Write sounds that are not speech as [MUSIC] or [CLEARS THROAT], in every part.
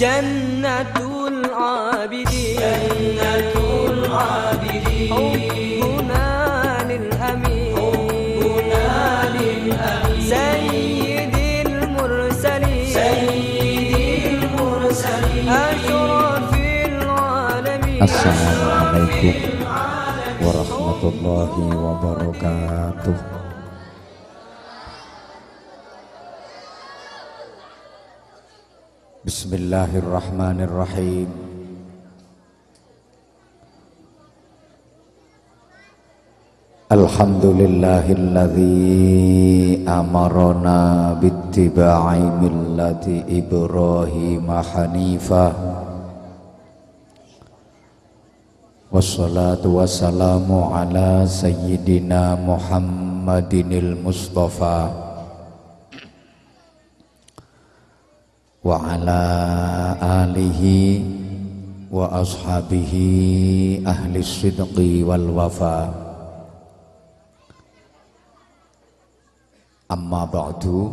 جنة العابدين. جنة العابدين. حبنا للأمين. حبنا للأمين. سيد المرسلين. سيد المرسلين. أشرف العالمين. Assalamualaikum warahmatullahi wabarakatuh Bismillahirrahmanirrahim. Alhamdulillahilladzi amarona bittiba'i millati Ibrahim hanifah Wassalatu wassalamu ala sayyidina Muhammadinil Mustafa Wa ala alihi wa ashabihi ahli sidqi wal wafa. Amma ba'du.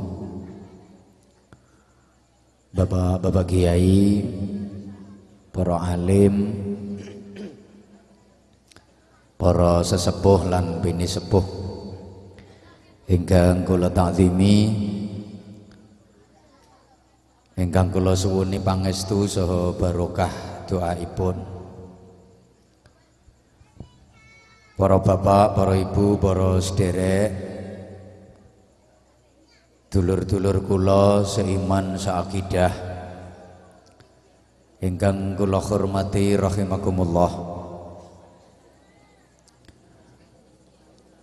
Bapak-bapak kiai Para alim Para sesepuh lan bini sepuh Ingkang kula takzimi Ingkang kula suwuni pangestu saha barokah doaipun. Para bapak, para ibu, para sederek Dulur-dulur kula seiman seakidah Ingkang kula hormati rahimakumullah.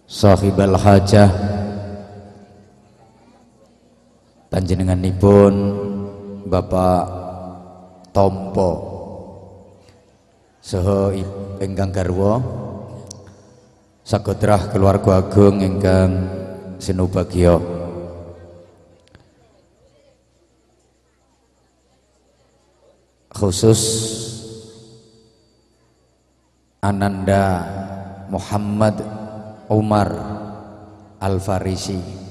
Sahibal hajah Panjenenganipun Bapak Tompo. Saha ingkang garwa. Sagodrah keluarga agung ingkang sinubagya khusus Ananda Muhammad Umar Al-Farisi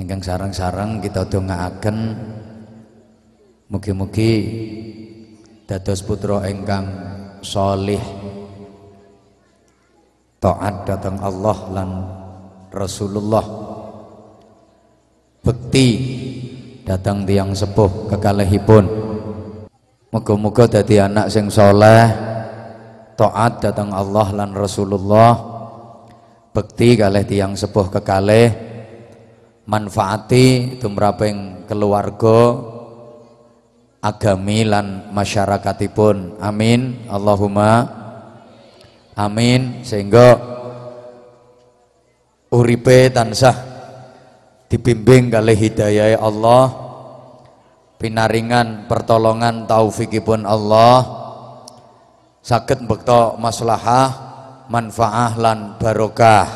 ingkang sarang-sarang kita dongaaken mugi-mugi dados putra ingkang solih taat datang Allah lan Rasulullah. Bekti datang tiang sepuh kekalihipun. Moga-moga dadi anak sing soleh, taat datang Allah lan Rasulullah, bekti kalih tiang sepuh kekalih, manfaati tumraping keluarga, agami lan masyarakatipun. Amin. Allahumma amin sehingga uripe tansah dibimbing kalih hidayah Allah pinaringan pertolongan taufikipun Allah sakit bekto maslahah manfaah lan barokah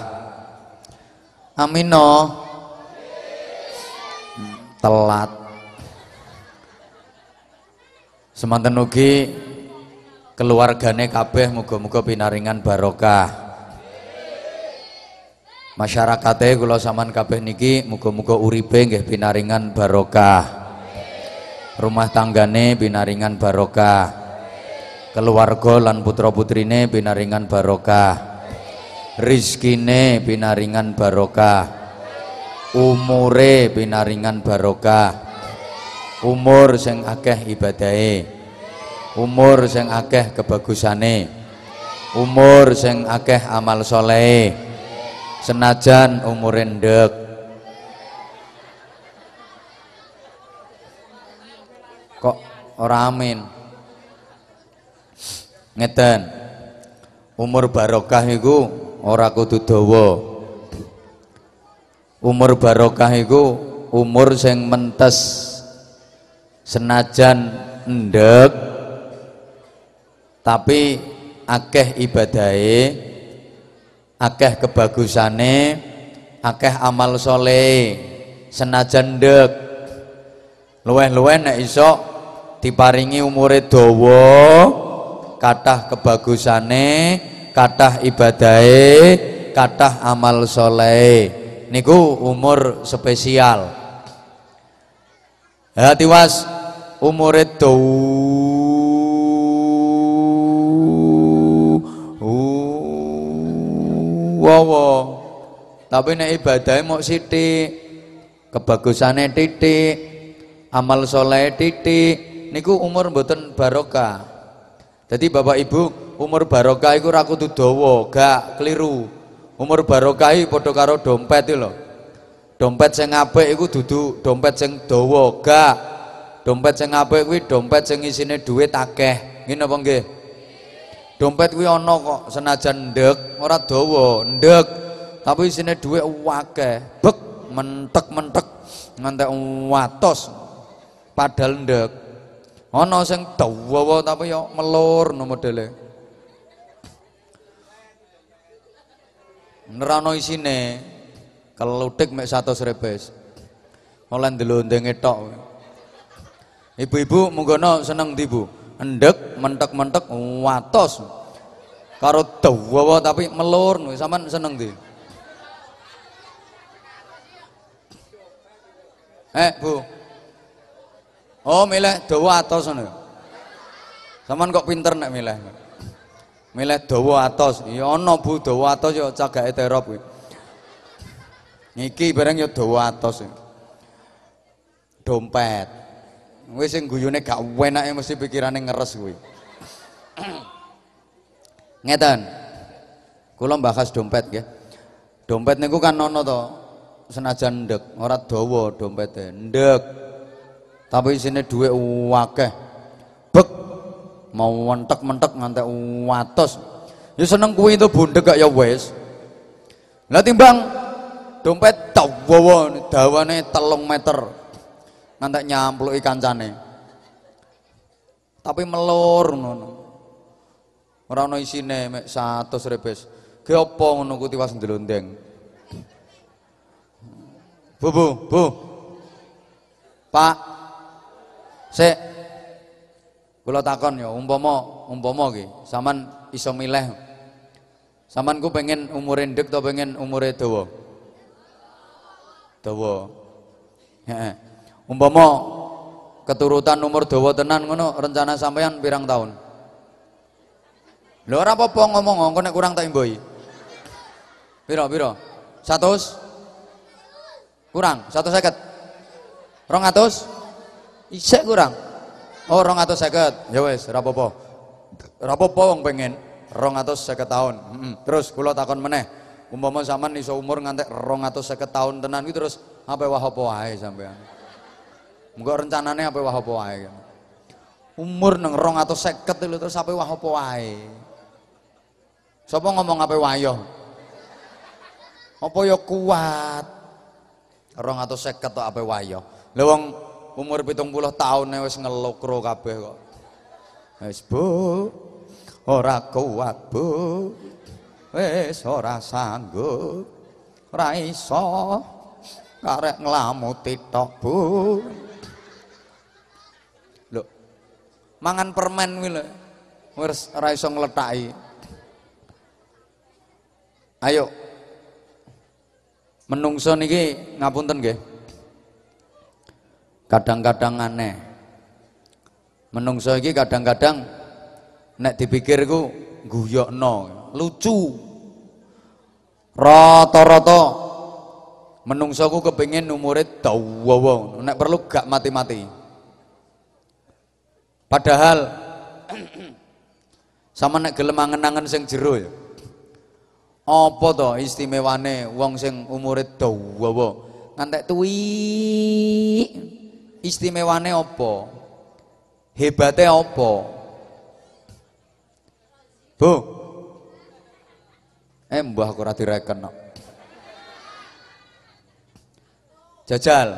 amino telat. Semanten ugi keluargane kabeh muga-muga pinaringan barokah. Masyarakate kula sampean kabeh niki muga-muga uripe nggih pinaringan barokah. Rumah tanggane binaringan barokah. Keluarga lan putra putrine binaringan barokah. Rizkine binaringan barokah umure binaringan barokah. Umur sing akeh ibadahe. Umur sing akeh kebagusane. Umur sing akeh amal soleh. Senajan umur endek ora amin? Ngeten. Umur barokah iku ora kudu dawa umur barokah iku umur sing mentes. Senajan endek tapi akeh ibadahe akeh kebagusane akeh amal soleh senajan ndek luweh-luweh nek iso diparingi umure dawa kathah kebagusane kathah ibadahe kathah amal soleh niku umur spesial. Ya tiwas umure wawa tapi nek ibadahe mau sithik kebagusane titik amal soleh titik niku umur mboten barokah. Jadi bapak ibu umur barokah iku ra kudu dawa gak keliru umur barokah iki padha karo dompet lho. Dompet sing apik iku dudu dompet sing dawa gak. Dompet sing apik kuwi dompet sing isine dhuwit akeh. Ngene apa nggih? Dompet kuwi ana kok senajan ndek ora dawa ndek. Tapi isine dhuwit akeh. Bek mentek-mentek ngantek watos. Padahal ndek. Ana sing dawa tapi yo melur no modele nerano isine kelutik mek 100 repes oleh ndelondenge tok ibu-ibu munggono seneng ndi Bu endek mentek-mentek watos karo dawa tapi melur sampean seneng ndi Eh, Bu. Oh, milih dawa atos ngono. Saman kok pinter nek milih. Milih dawa atos. Ya ana Bu dawa atos ya cagake terop kuwi. Niki bareng ya dawa atos. Dompet. Wis sing guyune gak enake mesti pikirane ngeres kuwi. [CLEARS THROAT] Ngeten. Kula bahas dompet nggih. Dompet niku kan ana to senajan ndek ora dawa dompete ndek tapi isine dhuwit akeh mau mentek-mentek ngantek watos. Ya seneng kuwi itu bundek gak ya wis lah timbang dompet dawa dawane telung meter. Ngantek nyampluki kancane. Tapi melur ngono. Ora ana isine mek 100 rebes ge ngono ku tiwas ndelondeng? Bu, bu, bu. Pak. Sik. Kula takon ya, umpama umpama iki, sampean iso milih. Sampean ku pengen umure ndek atau pengen umure dawa? Dawa. Heeh. Umpama keturutan umur dawa tenan ngono, rencana sampean pirang tahun? Lho ora apa-apa ngomong, engko nek kurang tak imboi. Piro, piro? 100? kurang satu seket rong atus isek kurang oh rong atus seket. Ya wes rapopo rapopo wong pengen rong atus seket tahun. Hmm. terus kulo takon meneh umpama zaman iso umur ngantek rong atus seket tahun tenan gitu terus apa wah apa wae sampean? Enggak rencanane apa wah apa wae. Umur atau seket itu terus apa wah apa wae? Ngomong apa wayo apa ya kuat? Rong atau seket atau apa wayo lewang umur pitung puluh tahun wis ngelokro kabeh kok. Wis bu. Ora kuat bu. Wis ora sanggup. Ora iso. Karek nglamuti tok bu. Lho mangan permen kuwi lho. Wis ora iso ngletaki. Ayo. Menungso niki ngapunten nggih kadang-kadang aneh. Menungso iki kadang-kadang nek dipikir iku guyokno lucu. Rata-rata menungso ku kepengin umure dawa nek perlu gak mati-mati. Padahal [CLEARS THROAT] sama nek gelem angen-angen sing jero ya. Apa to istimewane wong sing umure dawa ngantek tuwi istimewane apa? Hebate apa? Bu. Eh mbah aku ora direken no. jajal.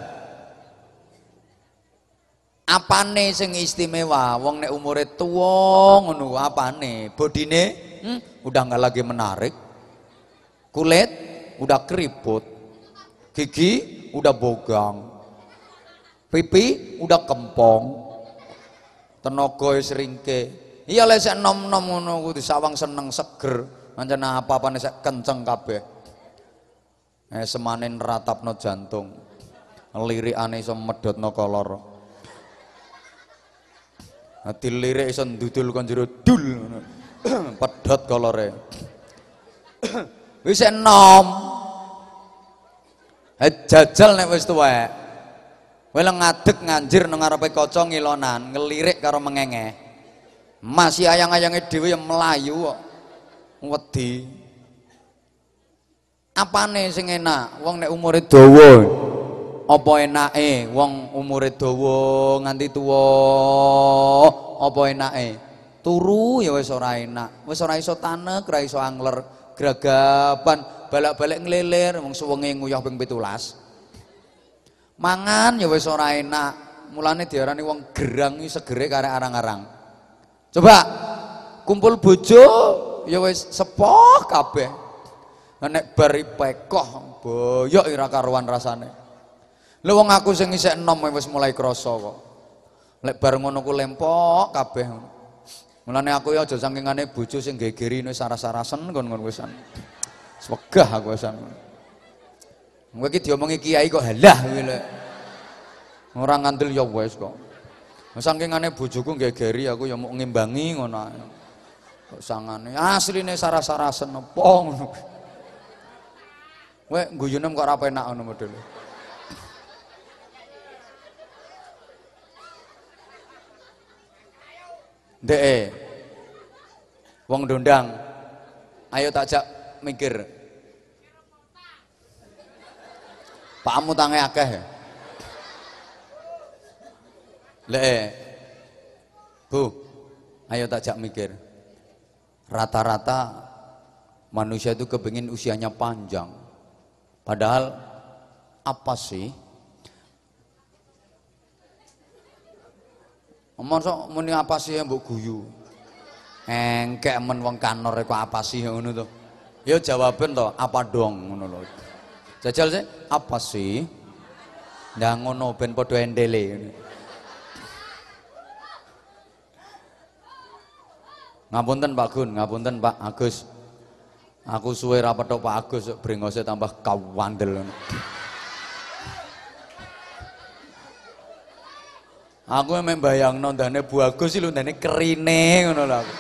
Apane sing istimewa? Wong nek umure tuwa ngono apane? Bodine? Hmm, udah nggak lagi menarik. Kulit? Udah keriput gigi? Udah bogang pipi udah kempong tenaga wis ringke iya lek sik nom-nom ngono kuwi sawang seneng seger pancen apa-apane sik kenceng kabeh eh semanin ratapno jantung lirikane iso medhotno kolor Dilirik iso ndudul kon jero dul ngono. [CLEARS THROAT] Pedhot kolore. Wis enom. Eh jajal nek wis tuwek. Kowe ngadeg nganjir nang ngarepe kaca ngilonan, ngelirik karo mengenge. Masih ayang-ayange dhewe ya melayu kok. Wedi. Apane sing enak? Wong nek umure dawa. Apa enake wong umure dawa nganti tuwa? Apa enake? Turu ya wis ora enak. Wis ora iso tanek, ora iso angler, gragapan, balak-balik ngelilir wong suwenge nguyah ping 17. Mangan ya wis ora enak. Mulane diarani wong gerang iki segere karek arang-arang. Coba kumpul bojo ya wis sepoh kabeh. Nek bari pekoh boyok ira karuan rasane. Lha wong aku sing isih enom wis mulai krasa kok. Lek bar ngono ku lempok kabeh. Mulane aku ya aja sangkingane bojo sing gegeri wis saras-sarasen kon-kon wisan. Wis wegah aku wisan. Kowe iki diomongi kiai kok halah kuwi lho. Ora ngandel ya wis kok. Sangkingane bojoku gegeri aku ya mau ngimbangi ngono. Kok sangane asline saras-sarasen apa ngono. Kowe guyune kok ora penak ngono modele. Ndeke. Wong dondang. Ayo takjak mikir. Pakmu tange akeh. Lek. Bu, ayo takjak mikir. Rata-rata manusia itu kepingin usianya panjang. Padahal apa sih? Masa muni apa sih yang mbok guyu? Engkek men wong kanor kok apa sih ngono to. Ya jawaben to, apa dong ngono lho. Jajal sih, apa sih? Ndah ngono ben padha endele. Ngapunten Pak Gun, ngapunten Pak Agus. Aku suwe ra petok Pak Agus brengose tambah kawandel. Aku emang bayang nondane Bu Agus sih ndane kerine ngono lho aku.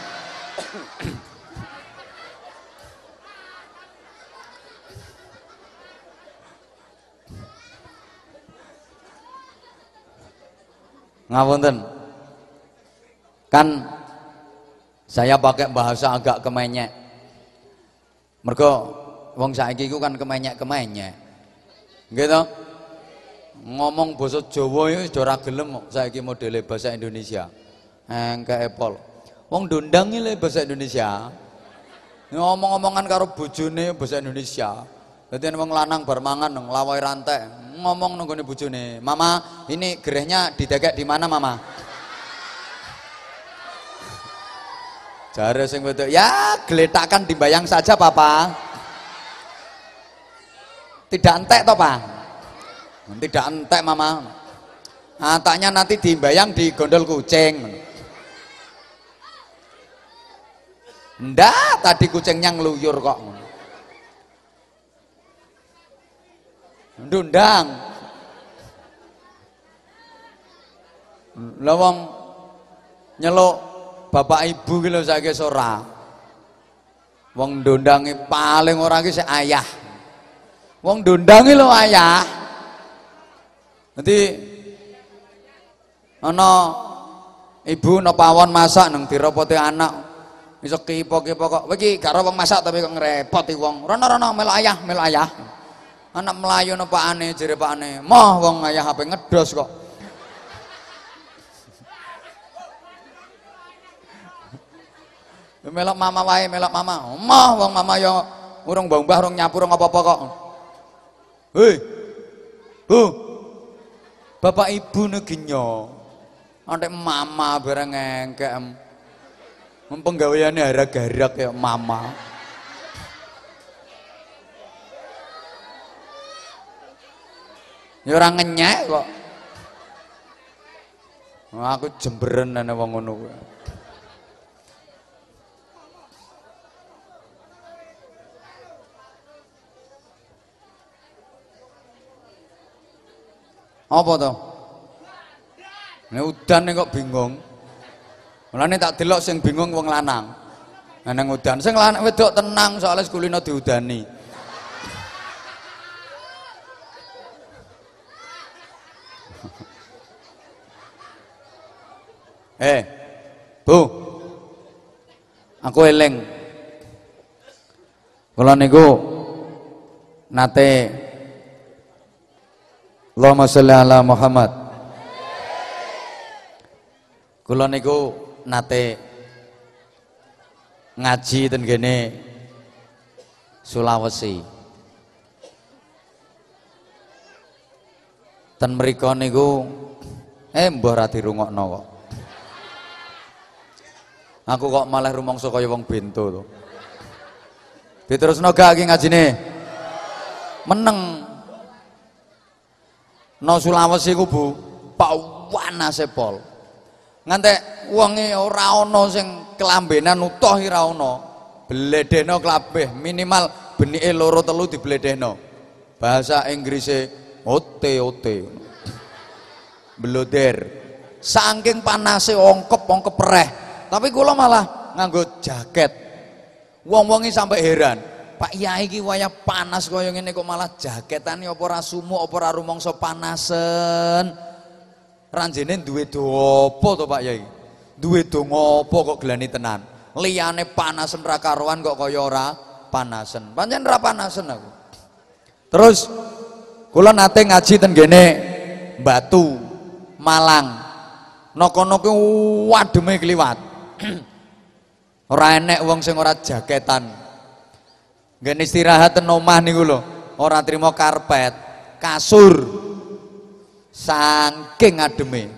Ngapunten. Kan saya pakai bahasa agak kemenyek. Mergo wong saiki iku kan kemenyek-kemenyek. Gitu. Ngomong basa Jawa ya wis ora gelem saiki modele bahasa Indonesia. Engke epol. Wong dondang iki bahasa Indonesia. Ngomong-ngomongan karo bojone bahasa Indonesia. Dadi wong lanang bar mangan lawai rantai, ngomong nang gone bojone, "Mama, ini gerehnya didegek di mana, Mama?" Jare sing wedok, "Ya, geletakkan dibayang saja, Papa." Tidak entek toh, Pak? Tidak entek, Mama. Antaknya nanti dibayang di gondol kucing. Ndak, tadi kucingnya ngeluyur kok. Ndundang. Lah wong nyeluk bapak ibu ki lho saiki ora. Wong ndondange paling ora ki ayah. Wong ndondange lho ayah. Nanti ana ibu no pawon masak nang diropoti anak. Iso kipo-kipo kok. Kowe gak wong masak tapi kok ngrepoti wong. Rono-rono melu ayah, melu ayah. Anak melayu no pakane jere pakane. Moh wong ayah HP ngedos kok. melok mama wae, melok mama. Moh wong mama yo urung mbah urung nyapu urung apa-apa kok. Hei. Bu. Bapak ibu neginyo. Antek mama bareng engkek. Mempenggaweane harag-harag ya mama. Ya ora ngenyek kok. Aku jemberen ana wong ngono kuwi. Apa to? Nek udan kok bingung. Mulane tak delok sing bingung wong lanang. Nang udan sing lanang wedok tenang soalnya sekulino diudani. Eh, Bu. Aku eling. Kula niku nate Allahumma sholli ala Muhammad. Kula niku nate ngaji ten kene Sulawesi. Ten mriku niku eh mbah ra dirungokno kok. Aku kok malah rumangsa kaya wong bento to. Diterusno gak iki ngajine? Meneng. No Sulawesi ku Bu, pawanase pol. Ngantek wonge ora ana sing kelambenan utuh ora ana. Bledehno klabeh minimal benike loro telu dibledehno. Bahasa Inggrise ote ote. Bloder. Saking panase ongkep-ongkep pereh. Tapi kula malah nganggo jaket. Wong-wongi sampai heran. Pak Yai iki wayah panas kaya ngene kok malah jaketane apa ora sumuk apa ora rumangsa panasen. Ranjene duwe to Pak Yai? Duwe do ngopo kok gelani tenan? Liyane panasen ra karuan kok kaya ora panasen. Pancen ra panasen aku. Terus kula nate ngaji ten gene Batu, Malang. Noko-noko wademe kliwat. [CLEARS THROAT] ora enek wong sing ora jaketan. Ngene istirahat ten omah niku lho, ora trimo karpet, kasur. Saking ademe.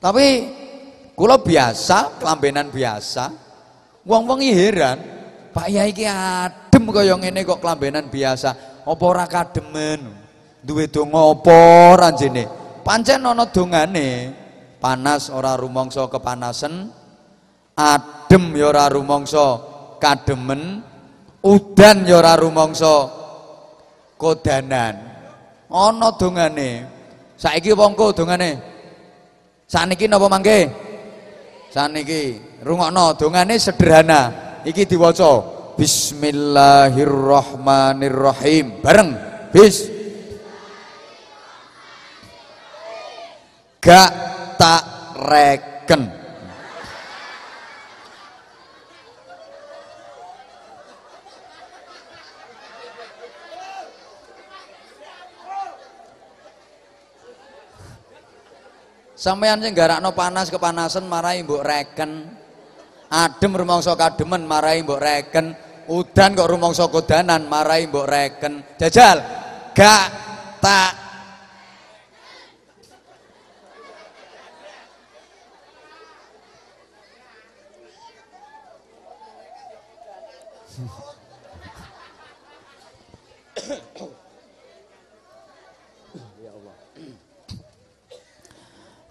Tapi kula biasa, kelambenan biasa. Wong-wong heran, Pak Yai iki adem kaya ngene kok kelambenan biasa. Apa ora kademen? Duwe donga apa ranjene? Pancen ana dongane. Panas ora rumangsa kepanasen, adem ya ora rumangsa kademen, udan ya ora rumangsa kodanan. Ana dongane. Saiki apa engko dongane? Saniki napa mangke? Saniki rungokno dongane sederhana. Iki diwaca Bismillahirrahmanirrahim. Bareng. Bis. Gak tak reken. Sampeyan sing garakno panas kepanasan marahi mbok reken. Adem rumangsa kademen marahi mbok reken. Udan kok rumangsa kodanan marahi mbok reken. Jajal. Gak tak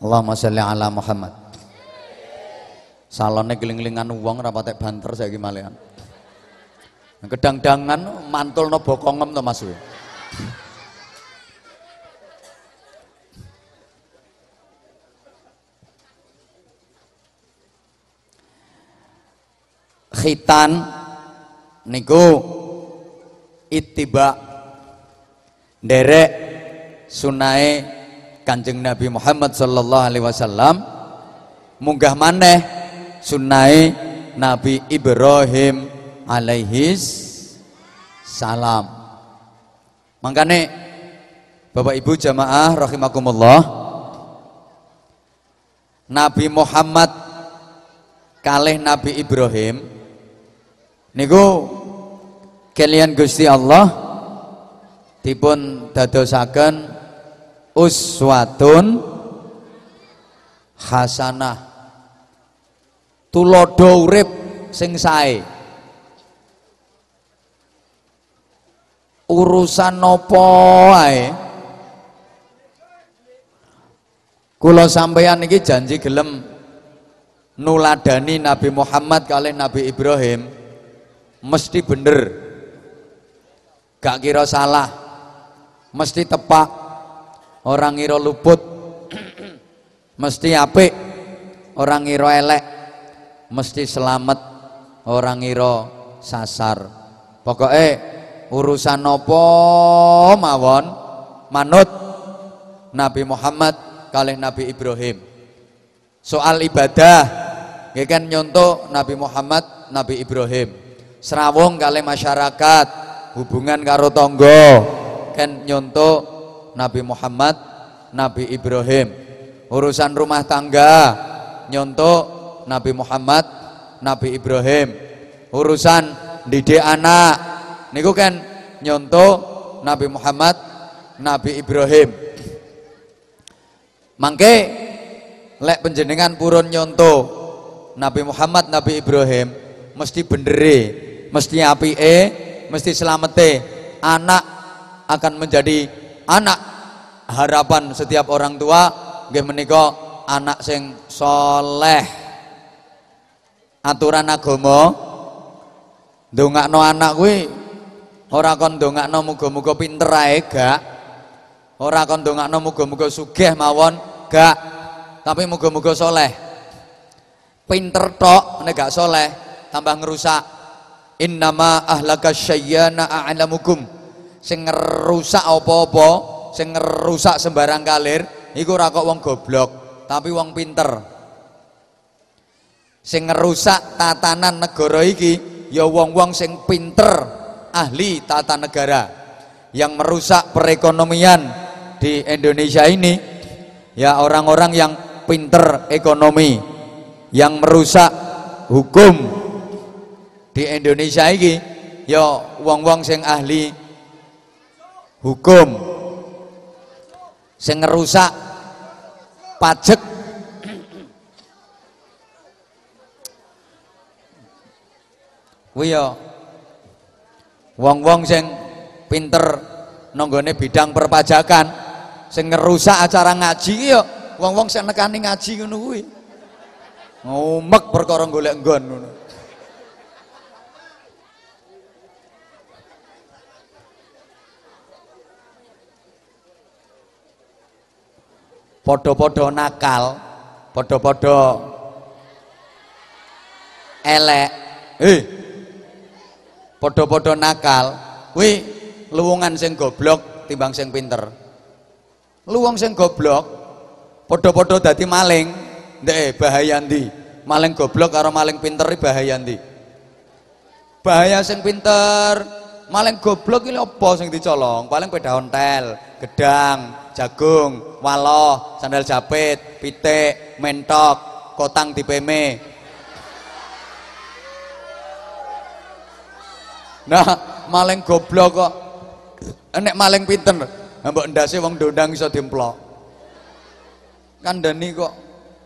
Allahumma sholli ala Muhammad. Salone geling-gelingan wong ora patek banter saiki malian. Kedang-dangan mantulno bokongem to Mas. Khitan niku ittiba derek sunae Kanjeng Nabi Muhammad sallallahu alaihi wasallam munggah maneh sunnai Nabi Ibrahim alaihi salam. Makanya Bapak Ibu jamaah rahimakumullah Nabi Muhammad kalih Nabi Ibrahim niku kalian Gusti Allah dipun dadosaken uswatun hasanah. Tulodo urip sing sae. Urusan nopo ae? Kula sampeyan iki janji gelem nuladani Nabi Muhammad kali Nabi Ibrahim. Mesti bener. Gak kira salah. Mesti tepak orang ngira luput mesti apik. Orang ngira elek mesti selamat. Orang ngira sasar. Pokoknya urusan nopo mawon? Manut. Nabi Muhammad kalih Nabi Ibrahim. Soal ibadah ya kan nyontoh Nabi Muhammad Nabi Ibrahim. Serawung kali masyarakat hubungan karo tonggo kan nyontoh Nabi Muhammad Nabi Ibrahim. Urusan rumah tangga nyontoh Nabi Muhammad Nabi Ibrahim. Urusan didik anak niku kan nyontoh Nabi Muhammad Nabi Ibrahim. Mangke lek penjenengan purun nyontoh Nabi Muhammad Nabi Ibrahim mesti bendere mesti apike mesti selamete anak akan menjadi anak harapan setiap orang tua nggih menika anak sing soleh aturan agama ndongakno anak kuwi ora kon ndongakno muga-muga pinter ae gak Ora kon ndongakno muga-muga sugih mawon, gak. Tapi muga-muga soleh. Pinter tok nek gak soleh, tambah ngerusak. Innama ahlaka syayyana a'lamukum. Sing ngerusak apa-apa, sing ngerusak sembarang kalir, iku ora kok wong goblok, tapi wong pinter. Sing ngerusak tatanan negara iki ya wong-wong sing pinter, ahli tata negara. Yang merusak perekonomian di Indonesia ini ya orang-orang yang pinter ekonomi yang merusak hukum di Indonesia ini ya wong-wong sing ahli hukum. Sing ngerusak pajak kuwi ya wong-wong sing pinter nonggone bidang perpajakan sing ngerusak acara ngaji ya wong-wong sing nekani ngaji ngono kuwi. Ngumek perkara golek nggon ngono podo-podo nakal podo-podo elek eh podo-podo nakal kuwi luwungan sing goblok timbang sing pinter Lu wong sing goblok padha-padha dadi maling, ndek bahaya ndi? Maling goblok karo maling pinter bahaya ndi? Bahaya sing pinter, maling goblok ini apa sing dicolong? Paling peda ontel, gedang, jagung, waloh, sandal japit, pitik, mentok, kotang dipeme. Nah, maling goblok kok. Enek maling pinter mbok ndase wong dondang iso dimplok kandhani kok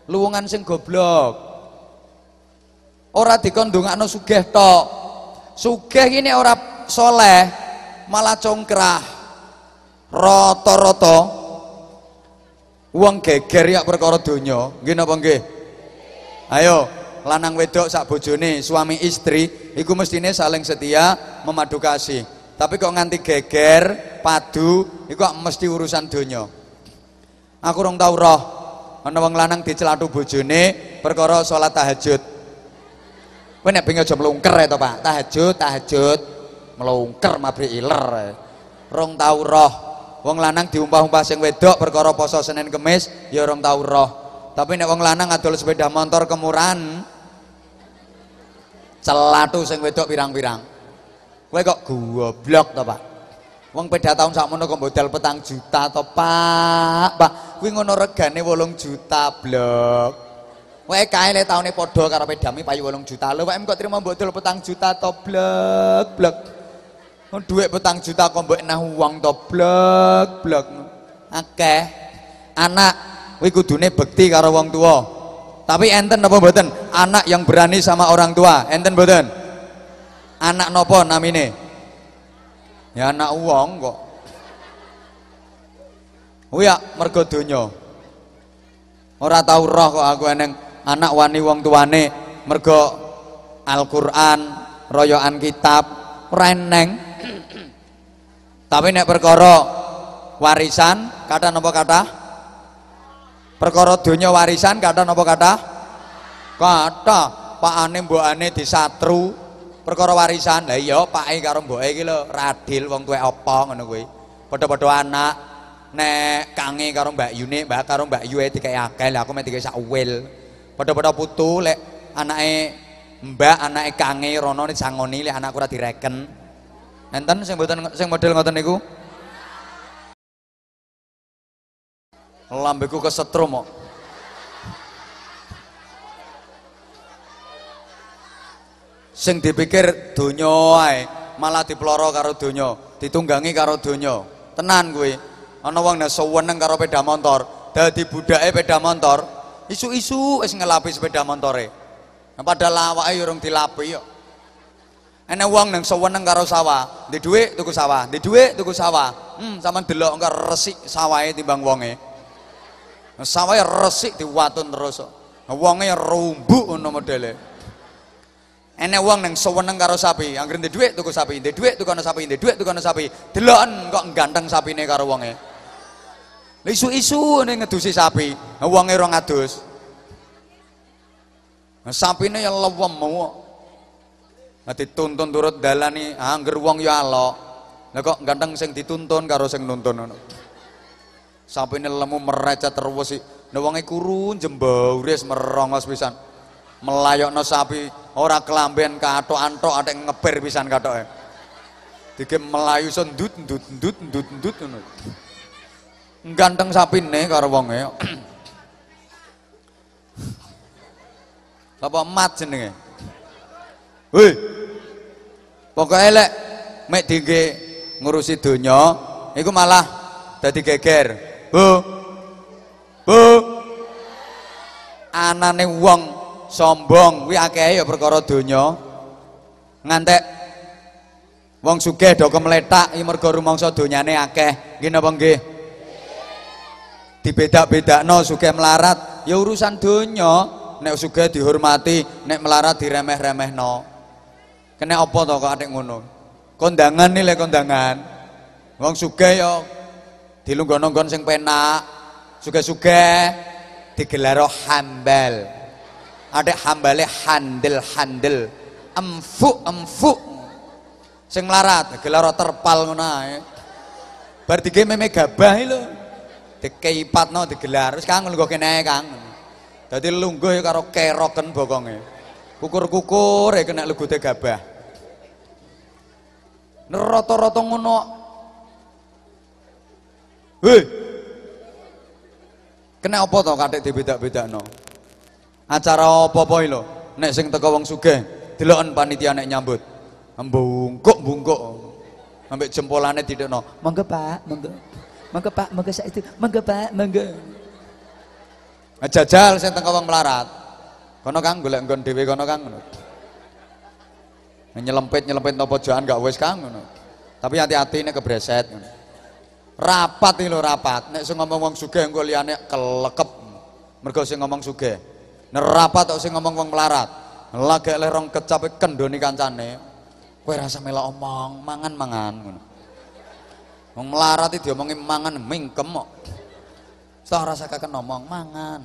luwungan sing goblok. Ora dikondongakno sugih tok. Sugih ini ora soleh malah congkrah rata-rata wong geger ya perkara donya nggih napa nggih ayo lanang wedok sak bojone suami istri iku mestine saling setia memadu kasih tapi kok nganti geger, padu, kok mesti urusan donya. Aku rong tau roh, ana wong lanang dicelatu bojone perkara salat tahajud. Kowe nek pengen aja mlungker ya to, Pak. Tahajud, tahajud, mlungker mabrik iler. Rong tau roh. Wong lanang diumpah-umpah sing wedok perkara poso Senin Kemis ya rong tau roh. Tapi nek wong lanang adol sepeda motor kemurahan celatu sing wedok pirang-pirang. Kowe kok goblok to, Pak? Wong peda tahun sakmono kok modal petang juta to, Pak. Pak, kuwi ngono regane 8 juta blok. Kowe kae le taune padha karo pedami payu 8 juta. Lho, kok terima modal petang juta to, blok, blok. Duit petang juta kok mbok nah uang to, blok, blok. Akeh. Anak kuwi kudune bekti karo wong tua. Tapi enten apa mboten? Anak yang berani sama orang tua, enten mboten? Anak nopo namine? Ya anak uang kok. Oh ya mergo donya. Ora tau roh kok aku eneng anak wani wong tuane mergo Al-Qur'an, royoan kitab, ora eneng. Tapi nek perkara warisan, kata napa kata? Perkara donya warisan kata napa kata? Kata pakane mbokane disatru perkara warisan. Lah iya pake karo mboke iki lho radil wong tuwek apa ngono kuwi. Padha-padha anak nek kange karo Mbak Yune, Mbak karo Mbak Yue dikek akeh, lah aku mek dikek sak wil. Padha-padha putu lek anake Mbak anake kange rono sangoni lek anakku ora direken. Enten sing mboten sing model ngoten niku? Lambeku kesetrum kok. Sing dipikir donya ae, malah diploro karo donya, ditunggangi karo donya. Tenan kuwi. Ana wong nek seneng karo sepeda motor, dadi budake sepeda motor, isu-isu wis ngelapi sepeda motore. Nah, padahal awake yo urung dilapi yo. Enek wong nang seneng karo sawah, di dhuwit tuku sawah, di dhuwit tuku sawah. Hmm, sampean delok engko resik sawahe timbang wonge. Sawahe resik diwatun terus. Wonge rumbuk ngono modele. Enek wong nang seneng karo sapi, anggere ndek dhuwit tuku sapi, ndek dhuwit tuku ana sapi, ndek dhuwit tuku ana sapi. Deloken kok ganteng sapine karo wonge. Isu-isu ning ngedusi sapi, wonge ora ngadus. Nah, sapine ya lewem kok. Nah, dituntun turut dalani angger wong ya alok. Lah kok ganteng sing dituntun karo sing nuntun ngono. Sapine lemu merecet terus sih. Nah wonge kuru jembauris merongos pisan. Melayokno sapi ora kelamben kathok-anthok atek ngeber pisan kathoke. Dike melayu sendut ndut ndut ndut ndut ngono. Ganteng sapine karo wonge. Apa mat jenenge? Hei. Pokoke lek mek dingge ngurusi donya iku malah dadi geger. Bu. Bu. Anane wong sombong kuwi akeh ya perkara donya. Ngantek wong sugih do kemletak iki mergo rumangsa donyane akeh. Nggih napa nggih? Dibedak-bedakno sugih melarat ya urusan donya. Nek sugih dihormati, nek melarat diremeh-remehno. Kene apa to kok atik ngono? Kondangan nih le kondangan. Wong sugih ya dilunggon-lunggon sing penak. Sugih-sugih digelaro hambal. Ada hambale handel-handel. Empuk empuk. Sing melarat gelaro terpal ngono ae. Bar dige meme gabah lho. Dikeipatno digelar. Wis kangen kok kene Kang. Dadi lungguh ya karo keroken bokonge. Kukur-kukur ya kena legute gabah. Rata-rata ngono. Hei. Kena apa to katik dibedak-bedakno? Acara apa-apa lho? Nek sing teko wong sugih, deloken panitia nek nyambut. Bungkuk-bungkuk. Ambek jempolane didekno. Monggo Pak, monggo. Monggo Pak, monggo sak itu. Monggo Pak. Ngejajal sing teko wong melarat. Kono Kang golek nggon dhewe kono Kang ngono. Nyelempit nyelempit no pojokan gak wis Kang ngono. Tapi hati-hati nek kebreset. Rapat iki lho rapat. Nek sing ngomong wong sugih engko liyane kelekep. Mergo sing ngomong sugih. Nek rapat kok sing ngomong wong melarat. Lagek le rong kecap kendoni kancane. Kowe rasa melok omong, mangan-mangan ngono. Wong melarat iki diomongi mangan mingkem. Sah rasa kakek ngomong mangan.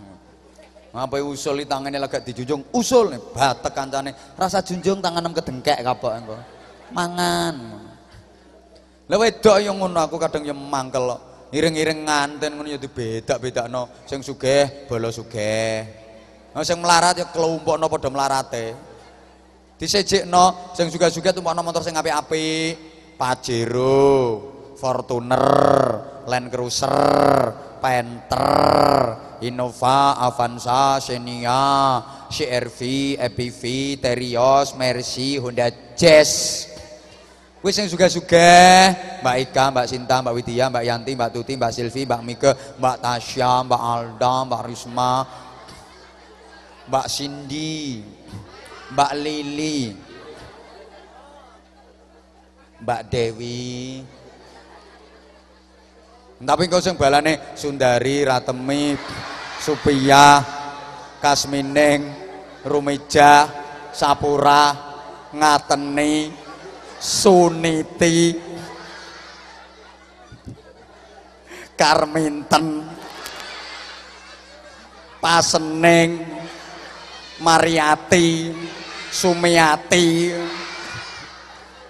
Apa usul di tangannya lagi dijunjung, usul nih, batek kancane, rasa junjung tangan nem kedengkek kapok engko. Mangan. Lah wedok ngono aku kadang yang mangkel kok. Iring-iring nganten ngono ya dibedak-bedakno, sing sugih bala sugih. Nah sing melarat ya kelompokno padha melarate. Disejekno sing sugih-sugih tumpakno motor sing apik-apik. Pajero, Fortuner, Land Cruiser, Panther, Innova, Avanza, Xenia, CRV, EPV, Terios, Mercy, Honda Jazz. Wis sing sugih-sugih, Mbak Ika, Mbak Sinta, Mbak Widya, Mbak Yanti, Mbak Tuti, Mbak Silvi, Mbak Mike, Mbak Tasya, Mbak Alda, Mbak Risma, Mbak Cindy, Mbak Lili, Mbak Dewi, tapi kau sing balane Sundari, Ratemi, Supia, Kasmining, Rumija, Sapura, Ngateni, Suniti, Karminten, Pasening, Mariati, Sumiati.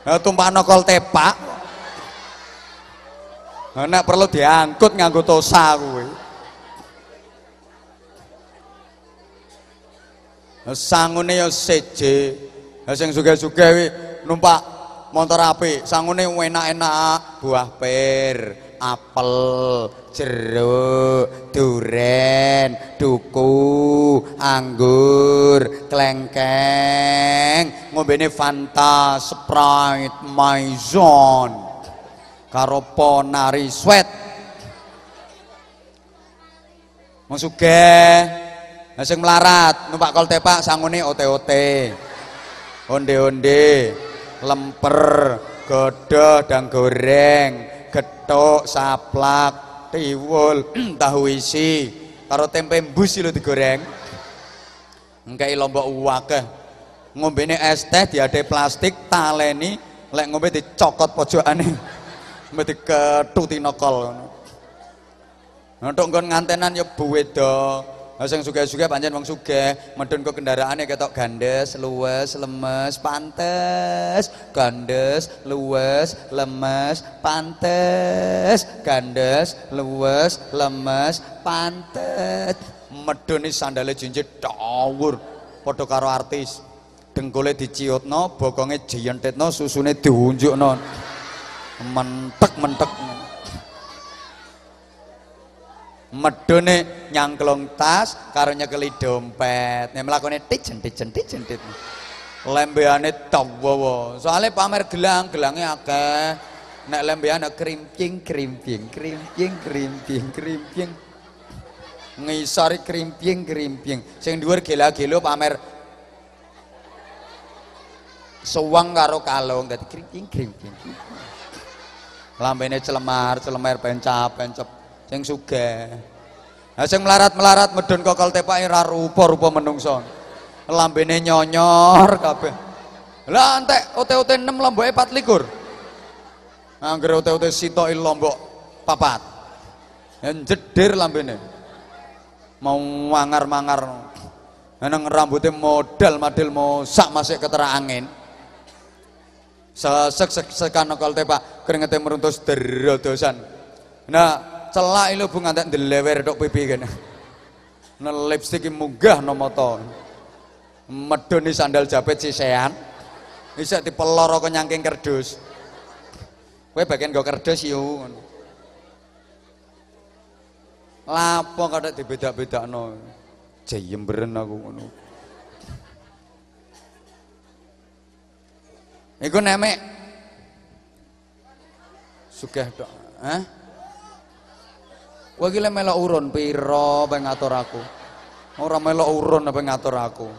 Nah, tumpakno kol tepak. Nek perlu diangkut nganggo tosa kuwi. Sangune ya seje. Sing sugih-sugih kuwi numpak motor apik, sangune enak-enak, buah pir, apel, jeruk, duren, duku, anggur, klengkeng, ngombene Fanta, Sprite, Maison, karo Ponari Sweat. Sugih. Lah sing melarat numpak kol tepak sangune ote-ote. Onde-onde, lemper, godoh dan goreng, getuk, saplak, tiwul, [CLEARS THROAT] tahu isi, karo tempe embus lho digoreng. Engkei lombok wakeh. Ngombene es teh diade plastik taleni lek ngombe dicokot pojokane. Ngombe diketuti nokol. Untuk nggon ngantenan ya buwedo. Lah sing sugih-sugih pancen wong sugih, medun ke kendaraane ketok gandes, luwes, lemes, pantes. Gandes, luwes, lemes, pantes. Gandes, luwes, lemes, pantes. Medun sandale jinjit dawur padha karo artis. Dengkule diciutno, bokonge jiyentetno, susune diunjukno. Mentek-mentek. medone nyangklong tas karo nyekeli dompet. Nek mlakone tijen tijen tijen tit lembeane dawa soalnya pamer gelang gelangnya akeh. Nek lembeane krimping krimping krimping krimping krimping ngisori krimping krimping sing dhuwur gela-gelo pamer suwang karo kalung. Dadi krimping krimping lambene celemar celemar pencap pencap sing sugih. Nah sing melarat-melarat medun kokol tepake ra rupa-rupa menungso. Lambene nyonyor kabeh. Lah entek ote-ote 6 lomboke 24. Angger ote-ote sitoki lombok papat. Yang jedir lambene. Mau mangar-mangar. Nang rambutnya modal madil mau sak masih ketera angin. Sesek sek sekan kokol tepak keringetnya meruntus derodosan. Nah, celak ilu bu ngantek ndelewer tok pipi kene. Nah lipstick munggah no moto. Medoni sandal jepit sisean. Bisa dipeloro ke nyangking kerdus. Kowe bagian go kerdus yo. Lapo kada dibeda-bedakno. Jayemberen aku ngono. Iku nemek sugih tok. Hah? Kowe iki melok urun pira ben ngatur aku. Ora melok urun apa ngatur aku.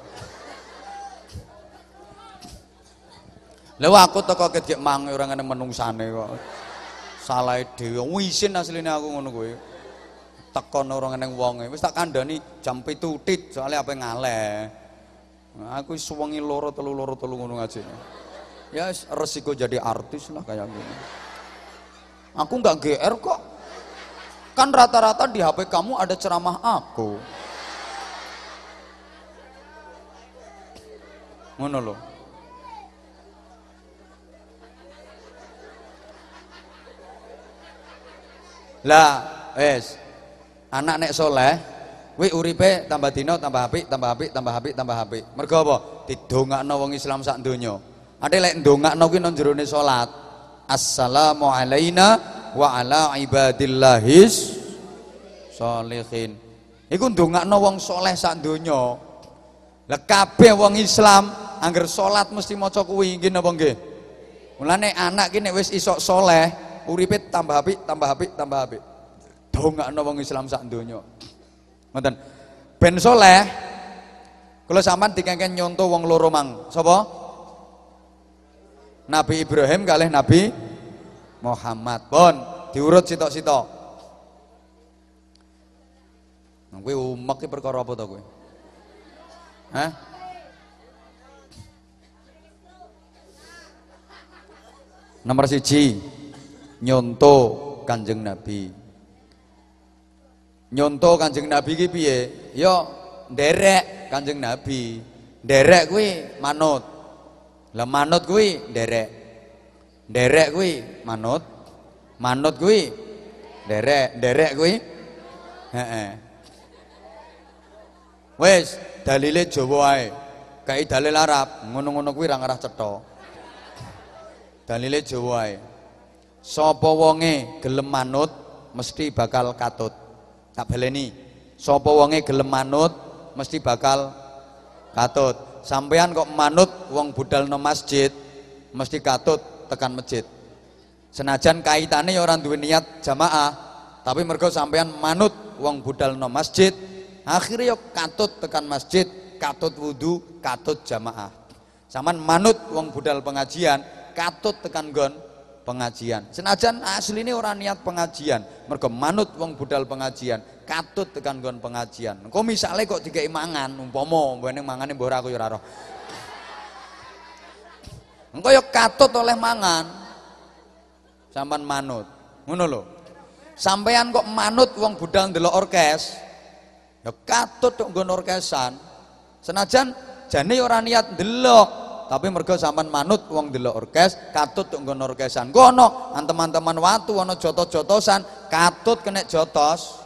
Lha aku teko mang ora ngene menungsane kok. Salah dhewe. Wisin asline aku ngono kowe. Teko ora ngene wonge. Wis tak kandhani jam 7 tit soalnya apa ngaleh. Aku suwengi loro telu loro telu ngono ngaji. Ya resiko jadi artis lah kayak gini. Aku nggak GR kok. Kan rata-rata di HP kamu ada ceramah aku. Ngono loh. Lah, wes. Anak nek soleh, wi uripe tambah dino tambah apik, tambah apik, tambah apik, tambah apik. Mergo apa? Didongakno wong Islam sak donya. Ade lek ndongakno kuwi nang jerone salat. Assalamu alaina wa ala ibadillahis sholihin. Iku ndongakno wong soleh sak donya. Lah kabeh wong Islam angger salat mesti maca kuwi nggih napa nggih? Mulane anak ki nek wis isok soleh, uripe tambah apik, tambah apik, tambah apik. Dongakno wong Islam sak donya. Ngoten. Ben soleh kula sampean dikengken nyonto wong loro mang. Sapa? Nabi Ibrahim kalih Nabi Muhammad. Pun diurut sitok-sitok. Nah, kowe umek ki perkara apa to kowe? Hah? Nomor siji nyonto Kanjeng Nabi. Nyonto Kanjeng Nabi ki piye? Ya nderek Kanjeng Nabi. Nderek kuwi manut. Lah manut kuwi nderek. Nderek kuwi manut. Manut kuwi nderek, nderek kuwi heeh. Wis, dalile Jawa ae. Kae dalil Arab, ngono-ngono kuwi ra ngarah cetha. Dalile Jawa ae. Sapa wonge gelem manut mesti bakal katut. Tak baleni. Sapa wonge gelem manut mesti bakal katut. Sampean kok manut wong budal no masjid mesti katut tekan masjid. Senajan kaitane ya ora duwe niat jamaah, tapi mergo sampean manut wong budal no masjid, akhirnya yo katut tekan masjid, katut wudhu, katut jamaah. Saman manut wong budal pengajian, katut tekan gon pengajian. Senajan asli ini orang niat pengajian, mergo manut wong budal pengajian, katut tekan gon pengajian. Kok misalnya kok tiga mangan, umpomo, mbene mangane mbok aku ora roh. Engko ya katut oleh mangan. Sampan manut. Ngono lho. Sampean kok manut wong budal ndelok orkes, ya katut tok nggon orkesan. Senajan jane ora niat ndelok, tapi mergo sampean manut wong ndelok orkes, katut tok nggon orkesan. Kono teman-teman watu ana jotos-jotosan, katut kena jotos.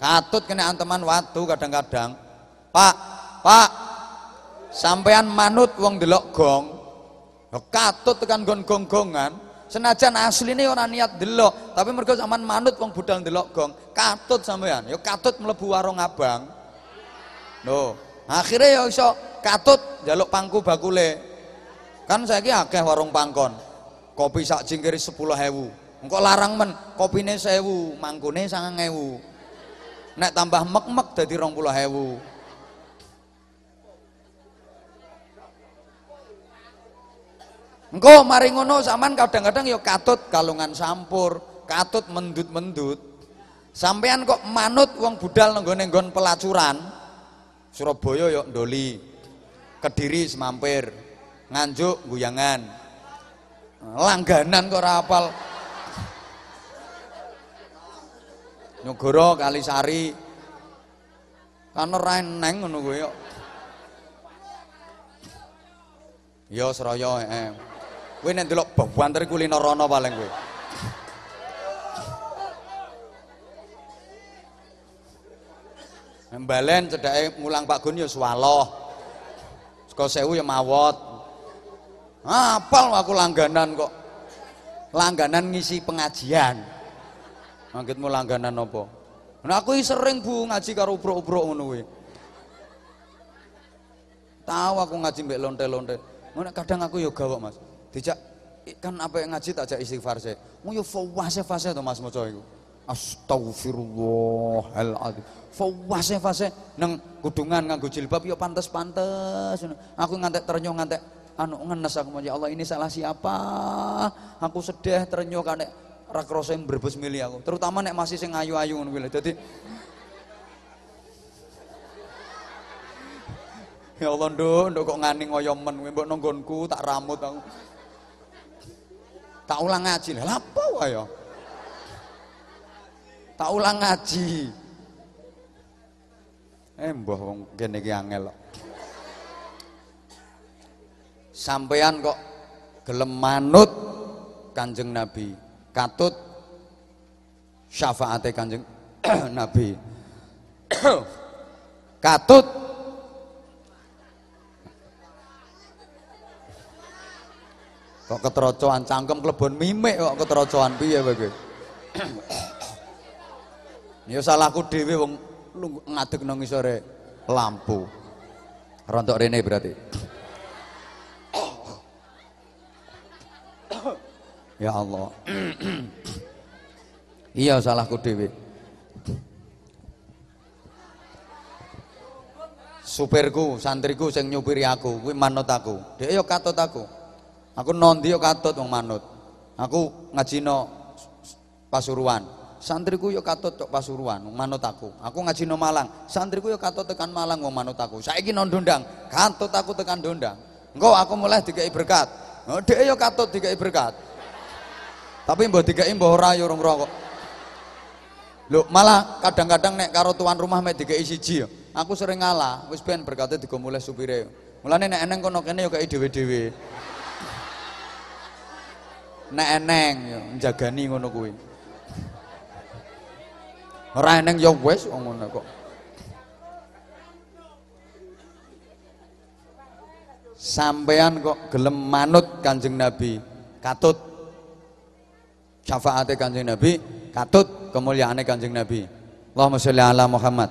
Katut kena anteman watu kadang-kadang. Pak, Pak, sampean manut wong ndelok gong, katut tekan gon gong-gongan. Senajan asline ora niat delok, tapi mergo sampean manut wong budal ndelok gong, katut sampean. Ya katut mlebu warung abang. No, akhirnya ya iso katut jaluk pangku bakule. Kan saiki akeh warung pangkon. Kopi sak jingkir 10.000. Engko larang men, kopine 1000, mangkune 9000. Nek tambah mek-mek dadi 20.000. Engko mari ngono sampean kadang-kadang ya katut kalungan sampur, katut mendut-mendut. Sampean kok manut wong budal nenggone nggon pelacuran. Surabaya ya ndoli. Kediri semampir. Nganjuk guyangan. Langganan kok ora apal. Nyogoro Kalisari. Kan ora eneng ngono kuwi kok. Ya Seraya heeh. Kowe nek ndelok bawanter kuliner rono paling kowe. Mbalen cedake mulang Pak Gun ya swaloh. Saka sewu ya mawot. Apal aku langganan kok. Langganan ngisi pengajian. Mangkitmu langganan apa? Nah aku sering Bu ngaji karo ubruk-ubruk ngono. Tahu aku ngaji mbek lonte-lonte. Ngono kadang aku ya gawok Mas. Dijak kan apa yang ngaji tak jak istighfar se. Mu yo fawase fase to Mas maca iku. Astagfirullahaladzim. Fawase fase nang kudungan nganggo jilbab yo pantes-pantes. Aku ngantek ternyong ngantek anu ngenes aku ya Allah ini salah siapa? Aku sedih ternyong kan ra krasa mbrebes milih aku. Terutama nek masih sing ayu-ayu ngono kuwi. Dadi Ya Allah nduk, nduk kok ngani ngoyo men kowe mbok nonggonku tak ramut aku. Tak ulang ngaji. Lah apa wae ya? Tak ulang ngaji. Eh mbah wong kene iki angel kok. Sampean kok gelem manut Kanjeng Nabi, katut syafaate Kanjeng [CLEARS THROAT] Nabi. [CLEARS THROAT] katut. Kok keterocoan cangkem klebon mimik kok keterocoan piye kowe [CLEARS THROAT] ya salahku dhewe wong ngadeg nang ngisore lampu. Rontok rene berarti ya Allah iya salahku dhewe supirku santriku sing nyupiri aku kuwi manut aku dhek ya katut aku Aku nondi yo katut wong manut. Aku ngajino Pasuruan. Santriku yo katut tok Pasuruan, wong manut aku. Aku ngajino Malang. Santriku yo katut tekan Malang wong manut aku. Saiki non Dondang, katut aku tekan Dondang. Engko aku mulai dikai berkat. Oh, dhek yo katut dikai berkat. Tapi mbok dikai mbok ora yo rong kok. Lho, malah kadang-kadang nek karo tuan rumah mek dikai siji yo. Aku sering ngalah, wis ben berkate digo mulai supire. Mulane nek eneng kono kene ya kaya dhewe-dhewe. Nek eneng ya njagani ngono kuwi. Ora eneng ya wis ngono kok. Sampean kok gelem manut Kanjeng Nabi, katut syafaate Kanjeng Nabi, katut kemuliaane Kanjeng Nabi. Allahumma sholli ala Muhammad.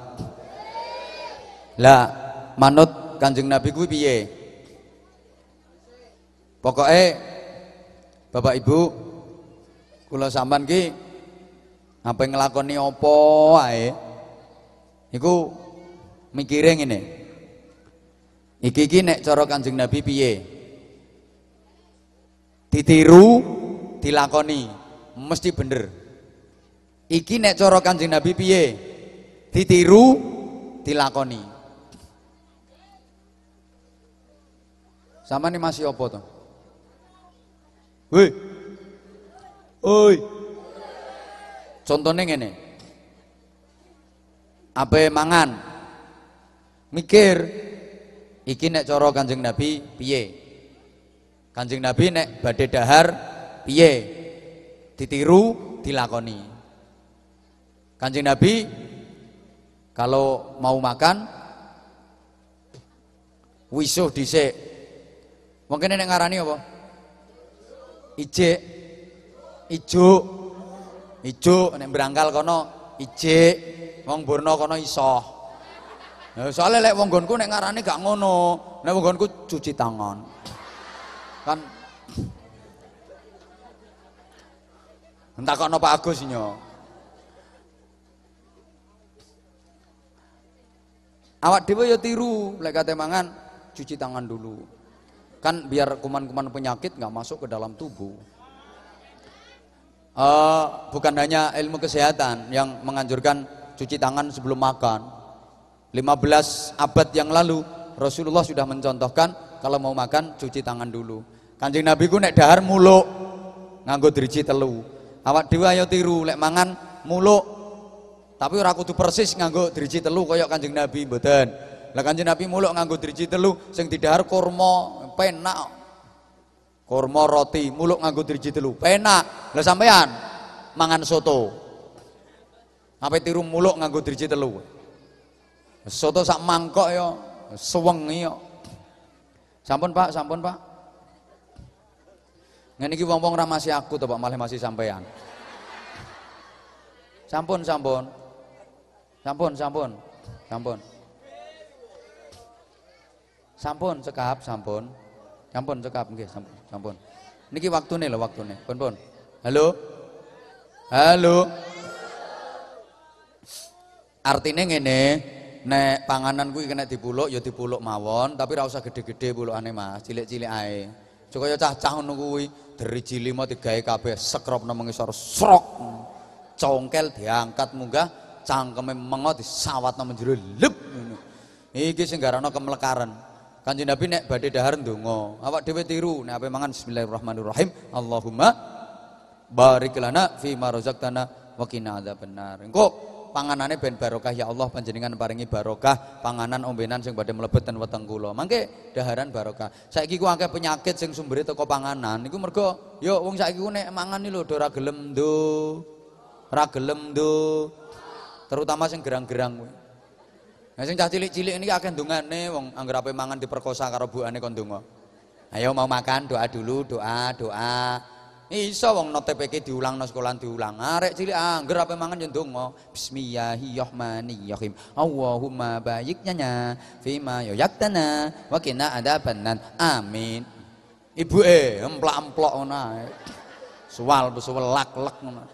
Lah manut Kanjeng Nabi kuwi piye? Pokoke Bapak Ibu kula sampean ki apa nglakoni apa ae iku mikire ngene. Iki iki nek cara Kanjeng Nabi piye? Ditiru, dilakoni, mesti bener. Iki nek cara Kanjeng Nabi piye? Ditiru, dilakoni. Sama nih masih apa tuh? Woi. Oi. Contohnya ngene. Apa mangan? Mikir. Iki nek cara Kanjeng Nabi piye? Kanjeng Nabi nek badhe dahar piye? Ditiru, dilakoni. Kanjeng Nabi kalau mau makan wisuh dhisik. Mungkin nek ngarani apa? Ijik. Ijo. Ijo nek berangkal kono ijik, wong Burno kono iso. Nah, soalnya lek wong nggonku nek ngarani gak ngono. Nek wong nggonku cuci tangan. Entah kok Pak Agus nyo. Awak dhewe ya tiru lek kate mangan cuci tangan dulu. Kan biar kuman-kuman penyakit nggak masuk ke dalam tubuh. Uh, bukan hanya ilmu kesehatan yang menganjurkan cuci tangan sebelum makan. 15 abad yang lalu Rasulullah sudah mencontohkan kalau mau makan cuci tangan dulu. Kanjeng Nabi ku nek dahar muluk nganggo driji telu. Awak dhewe ayo tiru lek mangan muluk. Tapi ora kudu persis nganggo driji telu kaya Kanjeng Nabi mboten. Lah Kanjeng Nabi muluk nganggo driji telu sing didahar kurma penak. Kurma roti muluk nganggo driji telu penak. Lah sampean mangan soto. Apa tiru muluk nganggo driji telu. Soto sak mangkok ya sewengi ya. Sampun Pak, sampun Pak. Ngene iki wong-wong ra masih aku to Pak, malah masih sampean. Sampun, sampun. Sampun, sampun. Sampun. Sampun cekap, sampun. Sampun cekap nggih, sampun. Sampun. Niki waktune lho, waktune. Pun pun. Halo. Halo. Artinya ngene, nek panganan kuwi kena dipuluk ya dipuluk mawon, tapi ora usah gede-gede pulukane Mas, cilik-cilik ae. Supaya cah-cah ngono kuwi driji lima digawe kabeh sekropno mengisor srok. Congkel diangkat munggah cangkeme mengo disawatno menjero lep ngono. Iki sing garana kemlekaran. Kanjeng Nabi nek badhe dahar ndonga, awak dhewe tiru nek ape mangan bismillahirrahmanirrahim. Allahumma barik lana fi ma razaqtana wa qina adzabannar. Engko panganane ben barokah ya Allah panjenengan paringi barokah panganan ombenan sing badhe mlebet ten weteng kula. Mangke daharan barokah. Saiki ku akeh penyakit sing sumbere teko panganan. Iku mergo yo wong saiki ku nek mangan lho ora gelem ndo. Ora gelem ndo. Terutama sing gerang-gerang kuwi. Nah sing cah cilik-cilik ini akeh ndongane wong anggere ape mangan diperkosa karo buane kon ndonga. Ayo mau makan doa dulu, doa, doa. Iso wong no TPK diulang no sekolah diulang. Arek cilik angger ape mangan yo ndonga. Bismillahirrahmanirrahim. Allahumma nya fima yaktana wa qina adzabannar. Amin. Ibuke emplak-emplok ngono ae. Suwal suwelak-lek ngono.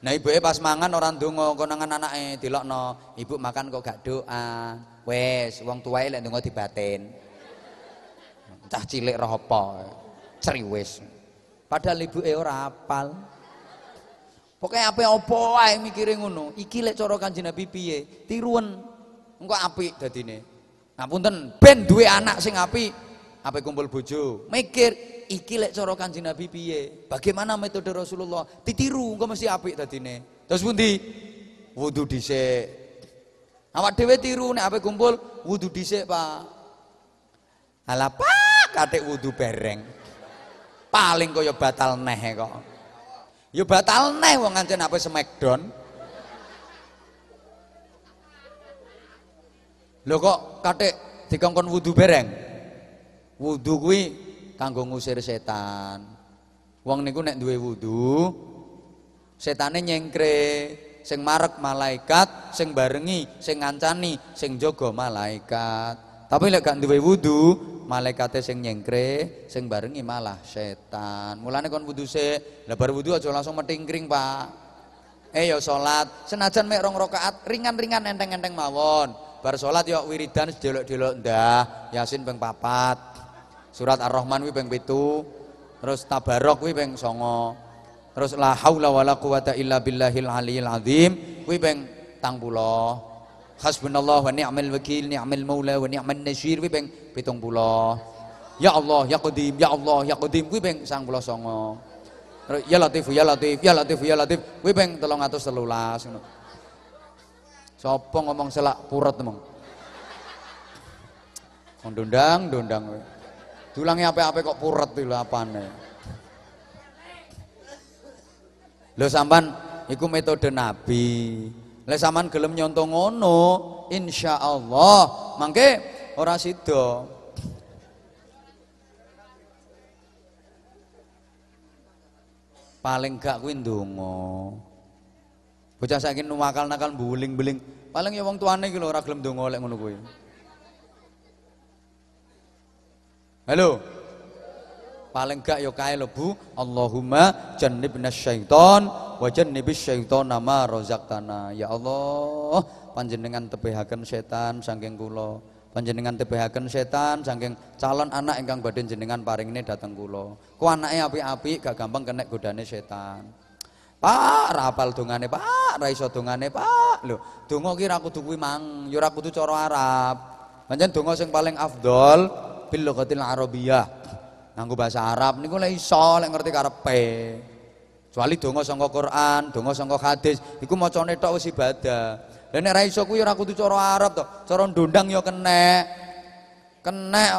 Nah ibuke pas mangan orang ndonga konangan anake dilokno. Ibu makan kok gak doa. Wes, wong tuwae lek ndonga dibatin. Cah cilik roh apa? Ceriwis. Padahal ibuke ora apal. Pokoknya apa-apa wae mikire ngono. Iki lek cara Kanjeng Nabi piye? Tiruan. Engko apik dadine. Ngapunten, ben duwe anak sing apik. Apa kumpul bojo. Mikir iki lek cara Kanjeng Nabi piye? Bagaimana metode Rasulullah? Ditiru engko mesti apik dadine. Terus pundi? Wudu dhisik. Awak dhewe tiru nek ape kumpul wudu dhisik, Pak. Alah, Pak, katik wudu bereng. Paling kaya batal neh kok. Ya batal neh wong ngancen ape smackdown. Lho kok katik dikongkon wudu bereng? Wudu kuwi kanggo ngusir setan. Wong niku nek duwe wudu, setane nyengkre, sing marek malaikat, sing barengi, sing ngancani, sing jaga malaikat. Tapi lek gak duwe wudu, malaikate sing nyengkre, sing barengi malah setan. Mulane kon wudu sik, lah bar wudu aja langsung metingkring, Pak. Eh ya salat, senajan mek rong rakaat ringan-ringan enteng-enteng mawon. Bar salat ya wiridan sedelok-delok ndah, Yasin ping papat. Surat Ar-Rahman kuwi ping 7. Terus Tabarok kuwi ping 9. Terus la haula wala quwata illa billahil aliyil azim kuwi ping 30. Hasbunallah wa ni'mal wakil, ni'mal maula wa ni'man nasir kuwi ping 70. Ya Allah, ya Qadim, ya Allah, ya Qadim kuwi ping 99. Terus ya Latif, ya Latif, ya Latif, ya Latif kuwi ping 313 ngono. Sapa ngomong selak puret emang. Ndondang kowe. Dulangi apik-apik kok puret iki lho apane. Lho sampan iku metode Nabi. Lek sampean gelem nyonto ngono, insyaallah mangke ora sida. Paling gak kuwi ndonga. Bocah saiki nuwakal-nakal buling-buling. Paling ya wong tuane iki lho ora gelem ndonga lek ngono kuwi. Halo. Paling gak ya kae lho Bu, Allahumma jannibna syaiton wa jannibis syaitona ma razaqtana. Ya Allah, panjenengan tebehaken setan saking kula. Panjenengan tebehaken setan saking calon anak ingkang badhe jenengan paring ini dateng kula. Ku anake apik-apik gak gampang kena godane setan. Pak, ra hafal dongane, Pak, ra iso dongane, Pak. Lho, donga ki ra kudu kuwi mang, ya ora kudu cara Arab. Pancen donga sing paling afdol bil lughatil arabiyyah. Nganggo bahasa Arab niku lek iso lek ngerti karepe. Kecuali donga sangka Quran, donga sangka hadis, iku macane tok wis ibadah. Lah nek ra iso kuwi ora kudu cara Arab to, cara ndondang ya kenek. Kenek.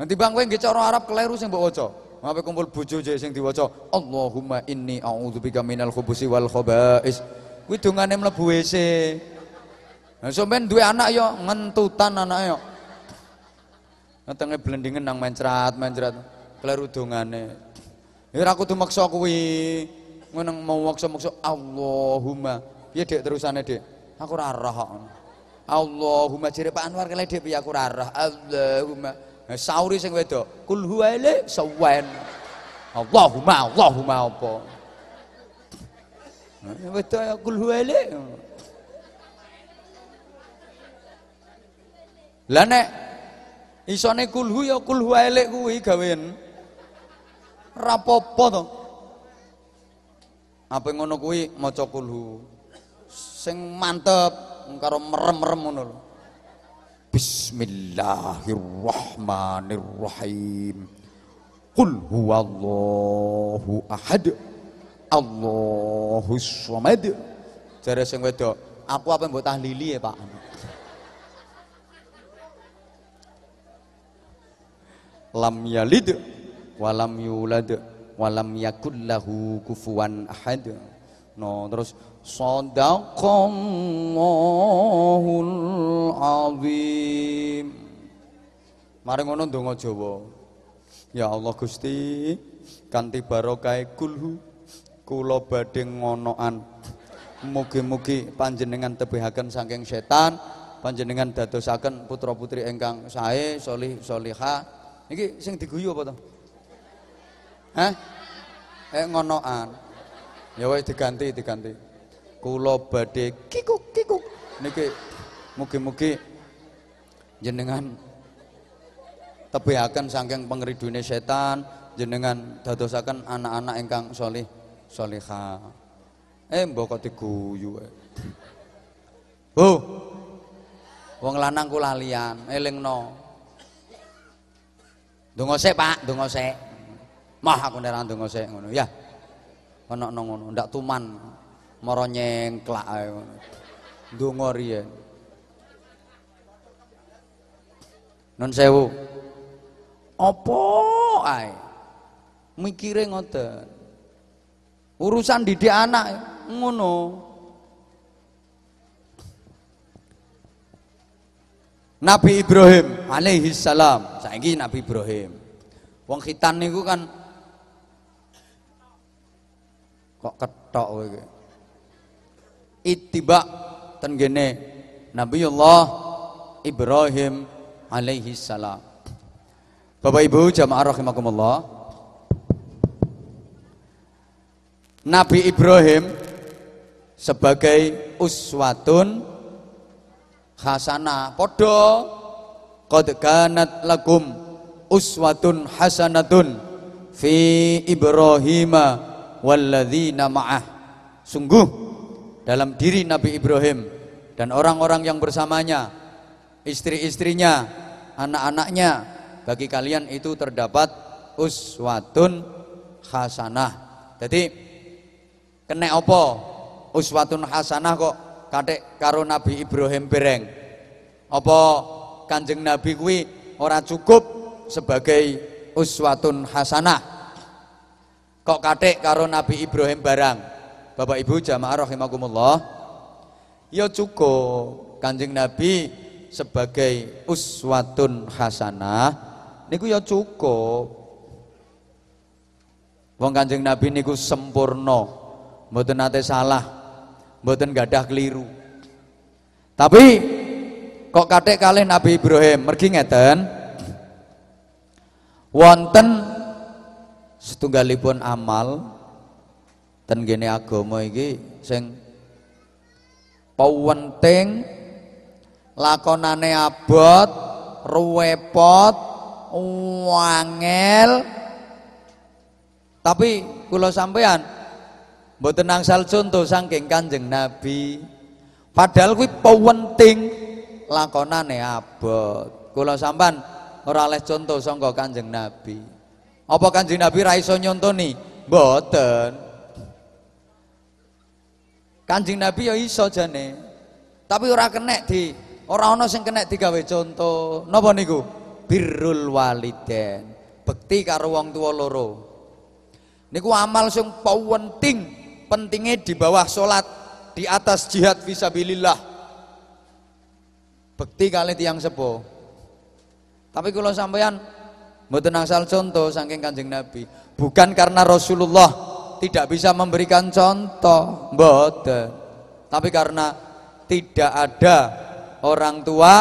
Nanti bang kowe nggih cara Arab keliru sing mbok waca. Ngapain kumpul bojo je sing diwaca Allahumma inni a'udzubika minal khubusi wal khaba'is. Kuwi dongane mlebu WC. Nah sampean duwe anak yo ngentutan anake yo. Ngetenge blendingen nang mencrat, mencrat. Kleru dongane. Ya ora kudu maksa kuwi. Ngono mau maksa-maksa Allahumma. Piye Dik terusane Dik? Aku ora roh. Allahumma jere Pak Anwar kale Dik piye aku ora roh. Allahumma. Nah, sauri sing wedok, kul huwale sawen. Allahumma Allahumma apa? Nah, wedok ya kul huwale. Lah nek isone kulhu ya kulhu elek kuwi gawean. Rapopo to. Apa ngono kuwi maca kulhu. Sing mantep karo merem-merem ngono lho. Bismillahirrahmanirrahim. Qul huwallahu ahad. Allahus samad. Jare sing wedok, aku apa mbok tahlili ya, Pak? lam yalid walam yulad walam yakul lahu kufuwan ahad no terus sadaqallahul azim mari ngono ndonga Jawa ya Allah Gusti kanthi barokah kulhu kula badhe ngonoan mugi-mugi panjenengan tebihaken saking setan panjenengan dadosaken putra-putri ingkang sae solih solihah Iki sing diguyu apa to? Hah? Eh ngonoan. Ya wis diganti, diganti. Kula badhe kikuk kikuk. Niki mugi-mugi jenengan tebihaken saking pengridune setan, jenengan dadosaken anak-anak ingkang solih solihah. Eh mbok kok diguyu. Oh. Wong lanang ku lalian, elingno. Donga sik, Pak, donga sik. Mah aku ora donga sik ya. Ono ngono, ndak tuman. Mara nyengklak ae. Ndonga riyen. Non sewu. Apa ae? Mikire ngoten. Urusan didik anak ngono. Nabi Ibrahim alaihi salam. Saiki Nabi Ibrahim. Wong khitan niku kan kok ketok kowe. Ittiba ten gene Nabiullah Ibrahim alaihi salam. Bapak Ibu jamaah rahimakumullah. Nabi Ibrahim sebagai uswatun hasanah padha qad kanat lakum uswatun hasanatun fi Ibrahim walladzina ma'ah sungguh dalam diri Nabi Ibrahim dan orang-orang yang bersamanya istri-istrinya anak-anaknya bagi kalian itu terdapat uswatun hasanah. Jadi kena apa? Uswatun hasanah kok kadek karo Nabi Ibrahim bereng. Apa kanjeng Nabi kuwi ora cukup sebagai uswatun hasanah? Kok kadek karo Nabi Ibrahim barang Bapak Ibu jamaah rahimakumullah ya cukup kanjeng Nabi sebagai uswatun hasanah niku ya cukup wong kanjeng Nabi niku sempurna mboten nate salah mboten gadah keliru. Tapi kok kathik kalih Nabi Ibrahim mergi ngeten wonten setunggalipun amal ten gene agama iki sing penting lakonane abot ruwepot wangel tapi kula sampean Mboten nangsal contoh saking Kanjeng Nabi. Padahal kuwi penting lakonane abot. Kula sampean ora oleh contoh sangka Kanjeng Nabi. Apa Kanjeng Nabi ra iso nyontoni? Mboten. Kanjeng Nabi ya iso jane. Tapi ora kenek di ora ana sing kenek digawe contoh. Napa niku? Birrul waliden. Bekti karo wong tuwa loro. Niku amal sing penting pentingnya di bawah sholat di atas jihad visabilillah bekti kali tiang sepo tapi kalau sampean mboten asal contoh saking kanjeng Nabi bukan karena Rasulullah tidak bisa memberikan contoh. Mboten. Tapi karena tidak ada orang tua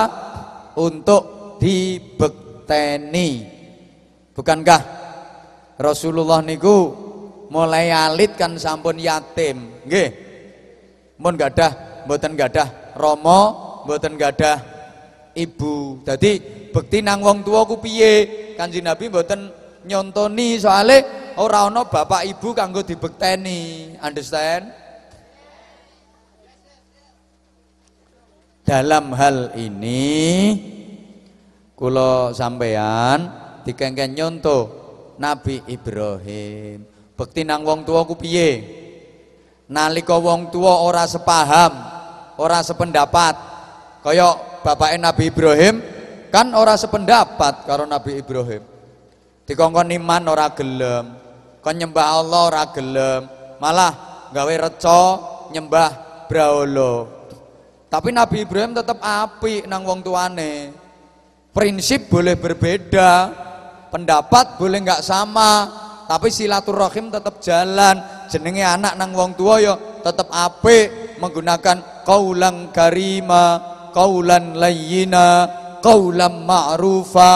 untuk dibekteni bukankah Rasulullah niku mulai alit kan sampun yatim? Nggih. Mun gadah mboten gadah rama mboten gadah ibu. Dadi bekti nang wong tua ku piye? Kanjeng Nabi mboten nyontoni soale ora ana bapak ibu kanggo dibekteni understand? Dalam hal ini kula sampean dikengken nyonto Nabi Ibrahim. Bekti nang wong tua ku piye? Nalika wong tua ora sepaham ora sependapat kaya bapak Nabi Ibrahim kan ora sependapat karo Nabi Ibrahim. Dikongkon iman ora gelem kon nyembah Allah ora gelem. Malah gawe reca nyembah braolo tapi Nabi Ibrahim tetap api nang wong tuane. Prinsip boleh berbeda pendapat boleh nggak sama tapi silaturahim tetap jalan. Jenenge anak nang wong tua yo tetap apik menggunakan kaulan karima kaulan layyina kaulan ma'rufa.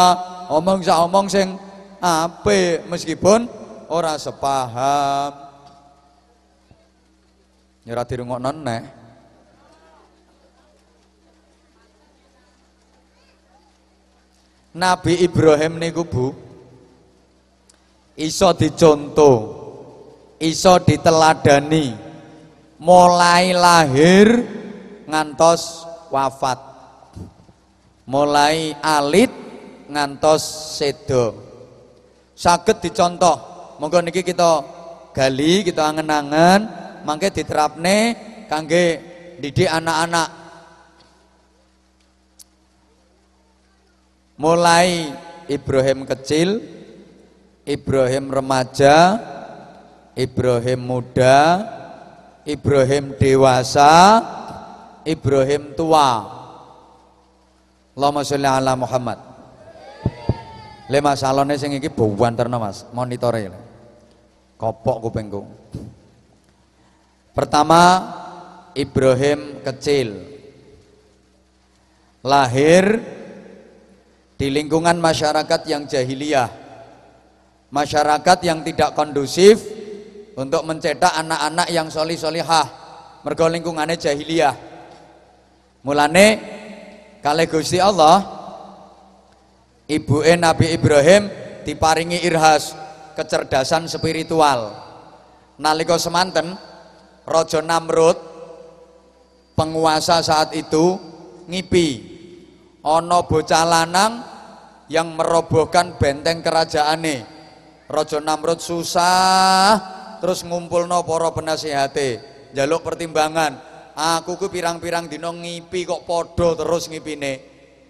Omong sa omong sing apik meskipun ora sepaham. Nyerah dirungokno neh Nabi Ibrahim niku Bu iso dicontoh iso diteladani mulai lahir ngantos wafat mulai alit ngantos sedo saged dicontoh monggo niki kita gali, kita angen-angen, mangke diterapne kangge didik anak-anak. Mulai Ibrahim kecil, Ibrahim remaja, Ibrahim muda, Ibrahim dewasa, Ibrahim tua. Allahumma sholli ala Muhammad. Lema salone sing iki bawanterno Mas, monitore kopok kupingku pertama Ibrahim kecil. Lahir di lingkungan masyarakat yang jahiliyah. Masyarakat yang tidak kondusif untuk mencetak anak-anak yang soli solihah mergo lingkungannya jahiliyah. Mulane kali Gusti Allah ibu Nabi Ibrahim diparingi irhas kecerdasan spiritual nalika semanten Raja Namrud penguasa saat itu ngipi ana bocah lanang yang merobohkan benteng kerajaane. Raja Namrud susah terus ngumpulno para penasihate, njaluk pertimbangan. Aku ku pirang-pirang dina ngipi kok padha terus ngipine.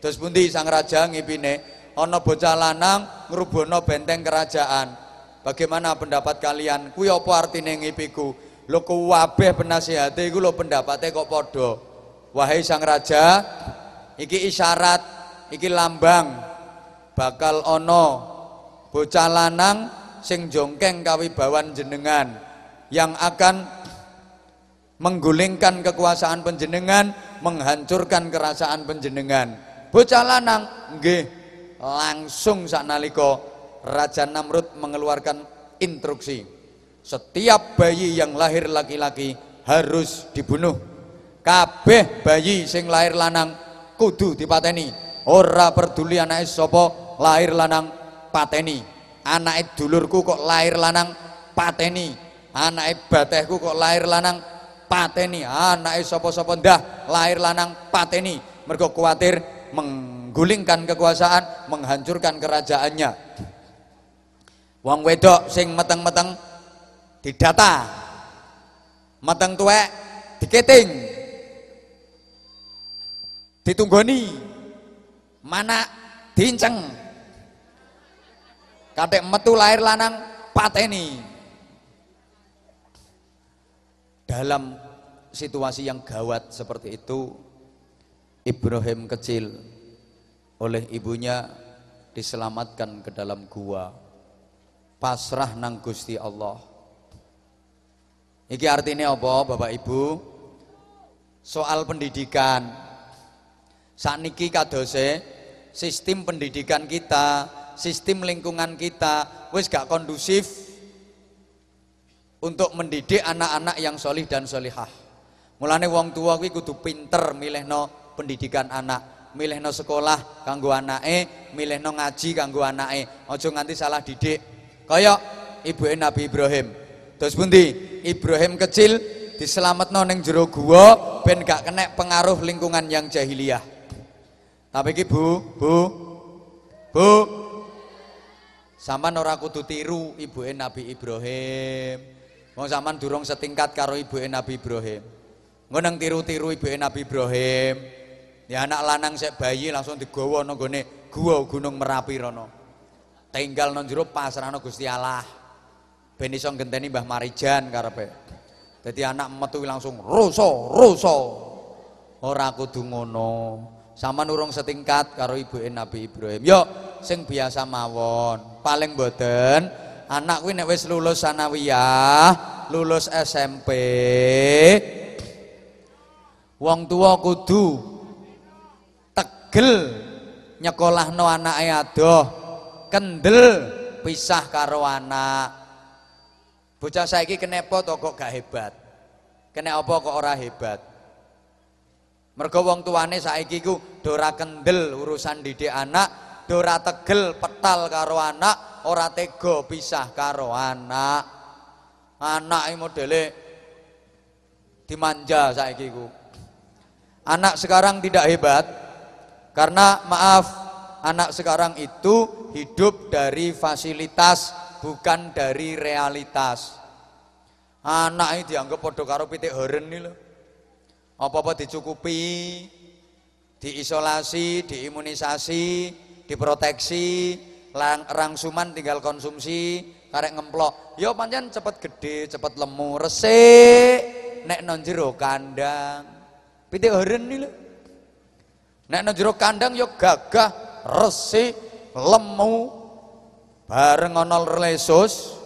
Terus pundi sang raja ngipine? Ana bocah lanang ngrubuhno benteng kerajaan. Bagaimana pendapat kalian? Kuwi apa artine ngipiku? Lho kuwabeh penasihate iku lho pendapate kok padha. Wahai sang raja, iki isyarat, iki lambang bakal ono bocah lanang sing jongkeng kawibawan jenengan yang akan menggulingkan kekuasaan penjenengan, menghancurkan kerasaan penjenengan. Bocah lanang nggih langsung saknalika Raja Namrud mengeluarkan instruksi. Setiap bayi yang lahir laki-laki harus dibunuh. Kabeh bayi sing lahir lanang kudu dipateni. Ora peduli anake sapa, lahir lanang pateni anak dulurku kok lahir lanang pateni anak batehku kok lahir lanang pateni anak sapa-sapa ndah lahir lanang pateni mergo kuatir menggulingkan kekuasaan menghancurkan kerajaannya wong wedok sing meteng-meteng didata. Meteng tuwek diketing. Ditunggoni. Mana? Dinceng Kadek metu lahir lanang pateni. Dalam situasi yang gawat seperti itu, Ibrahim kecil oleh ibunya diselamatkan ke dalam gua. Pasrah nang Gusti Allah. Iki artinya apa Bapak Ibu? Soal pendidikan. Sakniki kadose sistem pendidikan kita sistem lingkungan kita wis gak kondusif untuk mendidik anak-anak yang solih dan solihah. Mulane wong tua kuwi kudu pinter milihno pendidikan anak, milihno sekolah kanggo anake, milihno ngaji kanggo anake. Aja nganti salah didik. Kaya ibu Nabi Ibrahim. Terus pundi? Ibrahim kecil diselametno ning jero gua ben gak kena pengaruh lingkungan yang jahiliyah. Tapi iki Bu, Bu. Bu, Saman ora kudu tiru ibuke Nabi Ibrahim. Wong sampean durung setingkat karo ibuke Nabi Ibrahim. Ngono tiru-tiru ibuke Nabi Ibrahim. Ya anak lanang sek bayi langsung digawa nang gone gua Gunung Merapi rono. Tinggal nang jero pasrahno Gusti Allah. Ben iso ngenteni Mbah Marijan karepe. Dadi anak metu langsung ruso, ruso. Ora kudu ngono. Sama nurung setingkat karo ibuke Nabi Ibrahim. Yo sing biasa mawon. Paling boten anak kuwi nek wis lulus sanawiyah, lulus SMP, wong tua kudu tegel nyekolahno anake adoh, kendel pisah karo anak. Bocah saiki kenepo to kok gak hebat. Kene apa kok ora hebat? Mergo wong tuane saiki ku dora kendel urusan didik anak, dora tegel petal karo anak, ora tega pisah karo anak. Anak modele dimanja saiki ku. Anak sekarang tidak hebat karena maaf, anak sekarang itu hidup dari fasilitas bukan dari realitas. Anak ini dianggap podo karo pitik heren nih loh apa-apa dicukupi, diisolasi, diimunisasi, diproteksi lang rangsuman tinggal konsumsi karek ngemplok. Yo pancen cepet gede cepet lemu resik nek non jero kandang. Pitik heren nih lho. Nek non jero kandang yo gagah resik lemu bareng ana lesus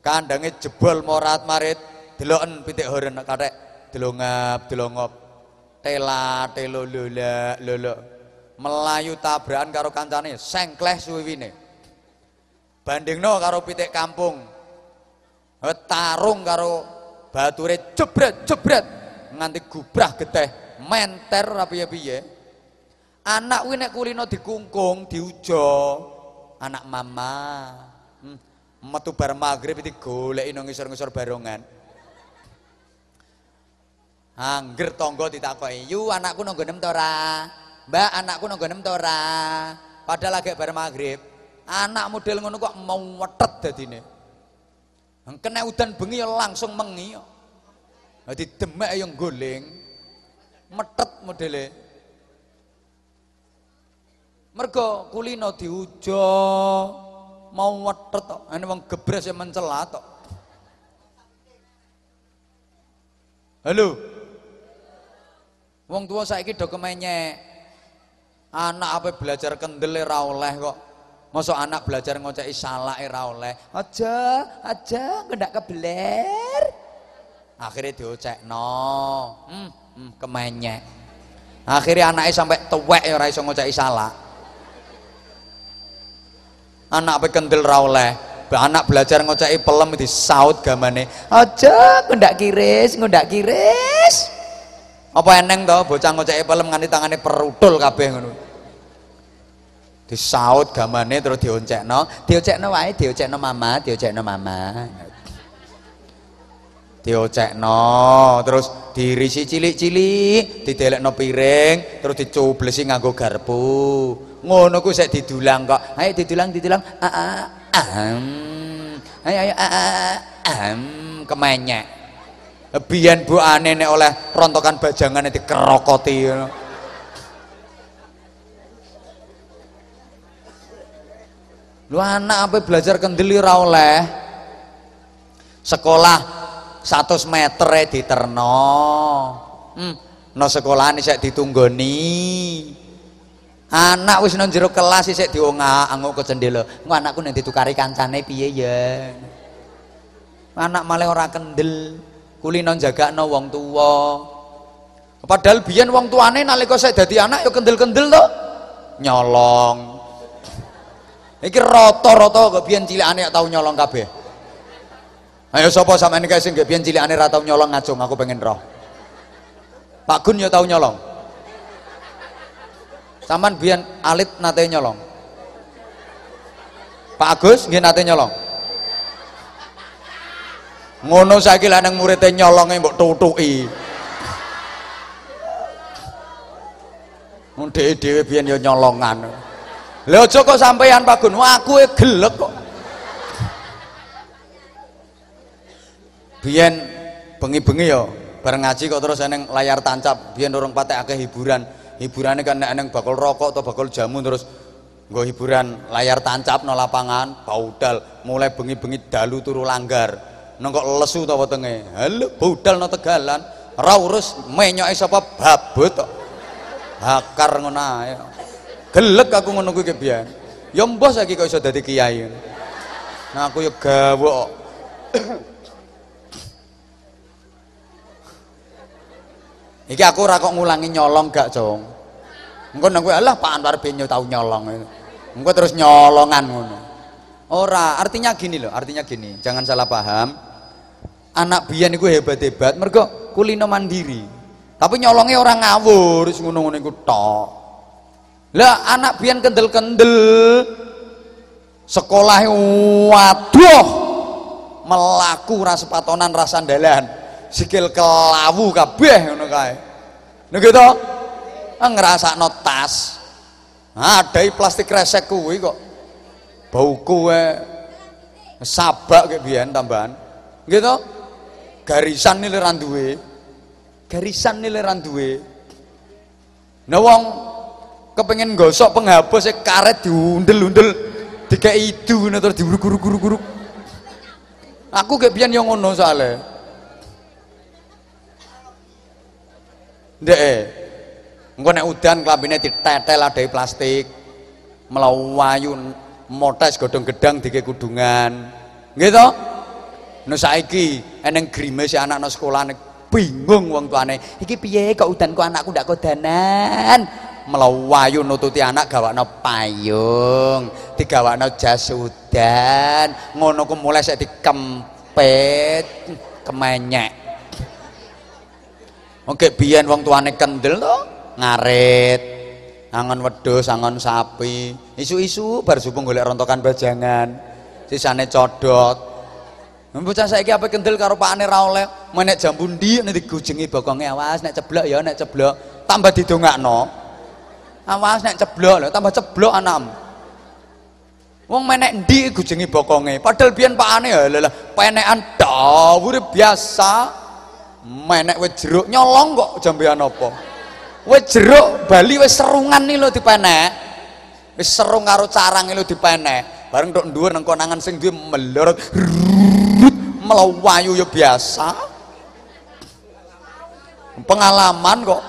kandange jebol morat marit deloken pitik heren kathek delongap delongop tela telo lola lolo. Melayu tabrakan karo kancane sengkleh suwiwine bandingno karo pitik kampung. Tarung karo bature jebret jebret. Nganti gubrah geteh menter rapi piye anak kuwi nek kulino dikungkung diujo anak mama hmm. metu bar magrib iki goleki nang ngisor-ngisor barongan Angger tonggo ditakoki, "Yu anakku nang nggonem ta ora?" Mbak anakku nang gonem ta ora? Padahal lagi bar maghrib. Anak model ngono kok mau wetet dadine. Kena udan bengi ya langsung mengi. Dadi demek yang goling. Metet modele. Mergo kulino diujo mau wetet tok. Ane wong gebres ya mencela tok. Halo. Wong tua saiki do kemenyek. Anak apa belajar kendel ora oleh kok. Masa anak belajar ngoceki salah ora oleh. Aja, aja ngendak kebeler. Akhirnya diocekno. Hmm, hmm kemenyek. Akhirnya anaknya sampai tuwek ya ora iso ngoceki salah. Anak apa kendel ra oleh. Anak belajar ngoceki pelem di saut gamane. Aja ngendak kiris, ngendak kiris. Apa eneng to bocah ngoceki pelem nganti tangane perutul kabeh ngono disaut gamane terus dioncekno dioncekno wae dioncekno mama dioncekno mama diocekno terus dirisi cilik-cilik didelekno piring terus dicublesi nganggo garpu ngono ku sik didulang kok ayo didulang didulang a a aham ayo ayo a a aham kemenyek biyen bu ane nek oleh rontokan bajangane dikerokoti ngono Lu anak apa belajar kendeli ora oleh. Sekolah 100 meter diterno. Hmm, no sekolah ini saya ditunggoni. Anak wis nang jero kelas isik diongak-anguk ke cendela. Engko anakku nek ditukari kancane piye ya. Anak malah ora kendel. Kulino jagakno wong tuwa. Padahal biyen wong tuane nalika saya dadi anak ya kendel-kendel to. Nyolong, Iki rata-rata kok biyen cilikane tau nyolong kabeh. Ayo sapa sampeyan iki sing biyen cilikane ra tau nyolong ngajung aku pengen roh. Pak Gun ya tau nyolong. Saman biyen alit nate nyolong. Pak Agus nggih nate nyolong. Ngono saiki lanang muridé nyolonge mbok tutuki. Mun dhewe-dhewe biyen ya nyolongan. Lha aja kok sampeyan Pak Gun, aku e gelek kok. Biyen bengi-bengi ya bareng ngaji kok terus eneng layar tancap, biyen orang patek akeh hiburan. Hiburane kan nek eneng bakul rokok atau bakul jamu terus nggo hiburan layar tancap no lapangan, baudal, mulai bengi-bengi dalu turu langgar. Nang kok lesu ta wetenge. Halo, baudal no tegalan, ora urus menyoke sapa babut. Hakar ngono gelek aku ngono kuwi biyen ya mbah saiki kok iso dadi kiai nah aku ya gawok iki aku ora kok ngulangi nyolong gak cong engko nang kowe alah Pak Anwar Benyo tau nyolong. Engko terus nyolongan ngono. Ora artinya gini loh artinya gini. Jangan salah paham. Anak biyen iku hebat-hebat mergo kulino mandiri. Tapi nyolongnya orang ngawur ngono-ngono iku tok. Lah anak biyen kendel-kendel. Sekolah waduh. Melaku ras patonan ras sandalan sikil kelawu kabeh ngono kae. Nek gitu. Ah, ngrasakno tas. Adai plastik resek kuwi kok. Bau kuwe. Sabak kayak biyen tambahan. Gitu. Garisan nilai randuwe garisan nilai randuwe nah wong kepengen gosok penghapus e karet diundel-undel dikei itu terus diuruk-uruk-uruk aku kayak biyen yang ngono soalnya ndek e. engko nek udan klambine ditetel dari plastik melawayu motes godong gedang dike kudungan. Gitu no saiki eneng grimes si anak no sekolah bingung wong tuane iki piye kok udan kok anakku ndak kodanan melawayu nututi anak gawakno payung digawakno jas udan ngono ku mulai sik dikempet kemenyek oke biyen wong tuane kendel to ngarit angon wedhus angon sapi isu-isu bar subuh golek rontokan bajangan sisane codot. Bocah saiki apa kendel karo pakane ra oleh menek jambu ndi nek digujengi bokonge awas nek ceblok ya nek ceblok. Tambah didongakno. Awas nek ceblok lho tambah ceblok anam wong menek ndi gujengi bokonge padahal biyen pakane ya lha penekan dawure biasa menek wis jeruk nyolong kok jambean apa? Wis jeruk Bali wis serungan nih lho dipenek. Wis serung karo carang lho dipenek. Bareng tok dhuwur nang konangan sing duwe melorot melawayu ya biasa pengalaman kok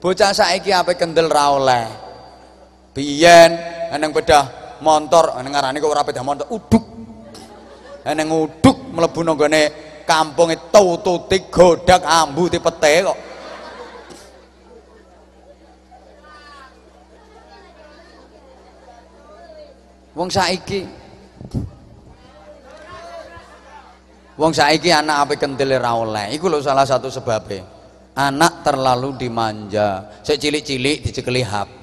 bocah saiki apa kendel ra oleh biyen eneng bedah motor eneng ngarani kok ora bedah motor uduk eneng uduk mlebu nang gone kampunge tututi godak ambu dipete kok. Wong saiki wong saiki anak apa kendel ra oleh. Iku salah satu sebabnya anak terlalu dimanja. Saya cilik-cilik dicekeli HP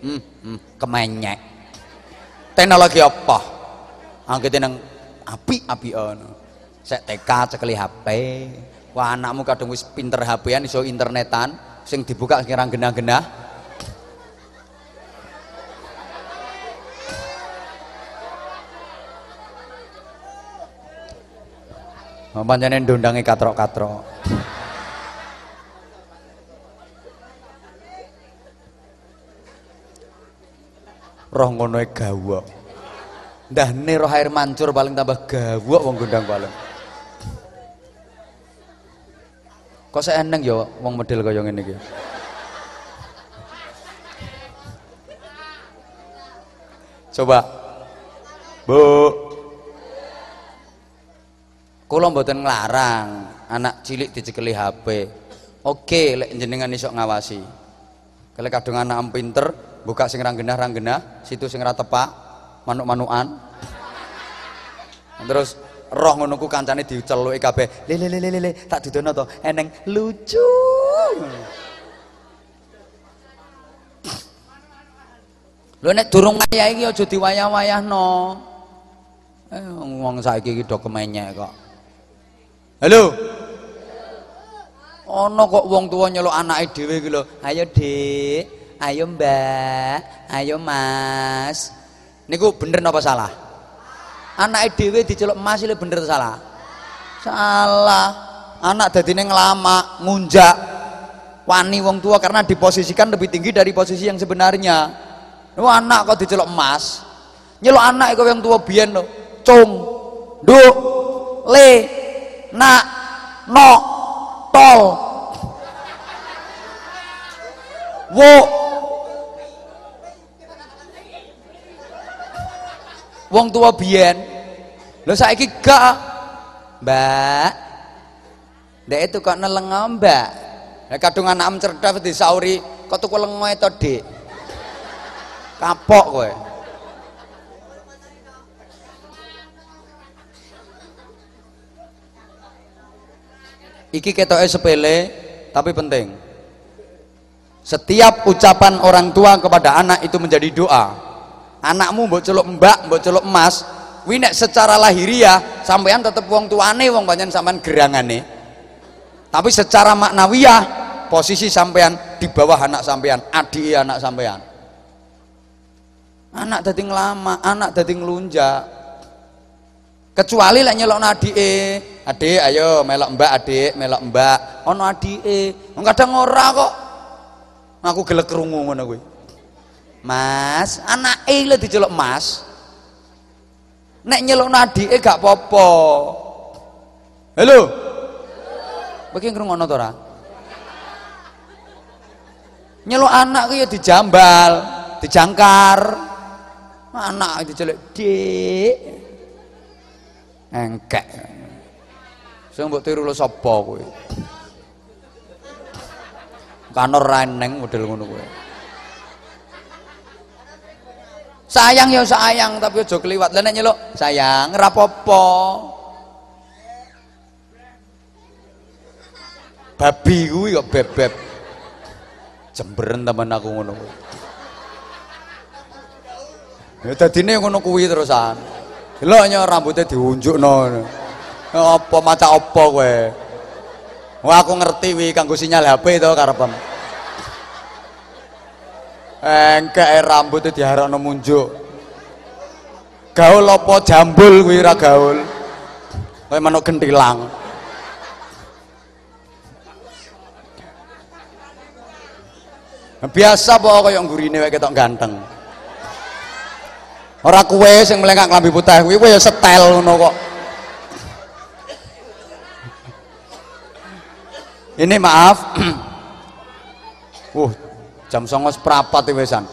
hmm, hmm, kemenyek. Teknologi apa? Angkat nang api api ono saya TK cekeli HP wah anakmu kadang wis pinter HP-an iso internetan sing dibuka sekirang genah-genah. Pancene ndondange katrok-katrok. roh ngono e gawok. Ndahne roh air mancur paling tambah gawok wong gondang paling kok saya eneng ya wong model kaya ngene iki? Coba. Bu. Kula mboten nglarang anak cilik dicekeli HP oke lek jenengan iso ngawasi. Kalau kadung anak pinter buka sing rang genah rang genah situ sing ra tepak manuk-manukan. Terus roh ngono ku kancane diceluki kabeh le le le le tak dudono to eneng lucu Lho nek durung wayah iki aja diwayah-wayahno. Eh wong saiki iki do kemenyek kok. Halo. Ana kok wong tuwa nyeluk anake dhewe iki lho. Ayo, Dik ayo mbak ayo mas niku bener apa salah anak dhewe diceluk mas ini bener salah? Salah. Anak dadine ngelama ngunjak. Wani wong tua karena diposisikan lebih tinggi dari posisi yang sebenarnya. Lu anak kok diceluk emas? Nyeluk anak kok yang tua biyen lo cung du le nak no tol. Wo wong tua biyen lho saiki gak. Mbak. Ndek itu kok neleng mbak? Nek kadung anak cerdas disauri kok tuku lengo itu dik? Kapok kowe. Iki ketoke sepele tapi penting. Setiap ucapan orang tua kepada anak itu menjadi doa. Anakmu mbok celuk mbak mbok celuk emas kuwi secara lahiriah sampean tetep wong tuane wong pancen sampean gerangane. Tapi secara maknawiyah posisi sampean di bawah anak sampean adik anak sampean anak dadi ngelama anak dadi ngelunjak. Kecuali lek nyelok adike adik ayo melok mbak adik melok mbak. Ono adike kadang ora kok. Aku gelek krungu ngono kuwi. Mas, anake lho diceluk Mas. Nek nyeluk adike gak apa-apa. Halo. Kowe ngrungokno to ora? Nyeluk anak ku ya dijambal, dijangkar. Anak diceluk, "Dik." Engkek. Sing mbok tiru lho sapa kowe? Kanor reneng model ngono kowe. Sayang ya sayang tapi aja kliwat. Lah nek nyeluk sayang ora apa-apa. Babi kuwi kok bebeb. Jemberen temen aku ngono kuwi. Ya dadine ngono kuwi terusan. Delok nya rambutnya diunjukno. Apa maca apa kowe? Wah aku ngerti wi kanggo sinyal HP to karepem. Engkek rambutnya diharapno munjuk. Gaul apa jambul kuwi ra gaul. Kayak manuk gentilang. Biasa apa kaya nggurine wae ketok ganteng. Ora kuwe sing melengak klambi putih kuwi kowe ya setel ngono kok. Ini maaf. [CLEARS THROAT] uh, jam songos perapat wesan.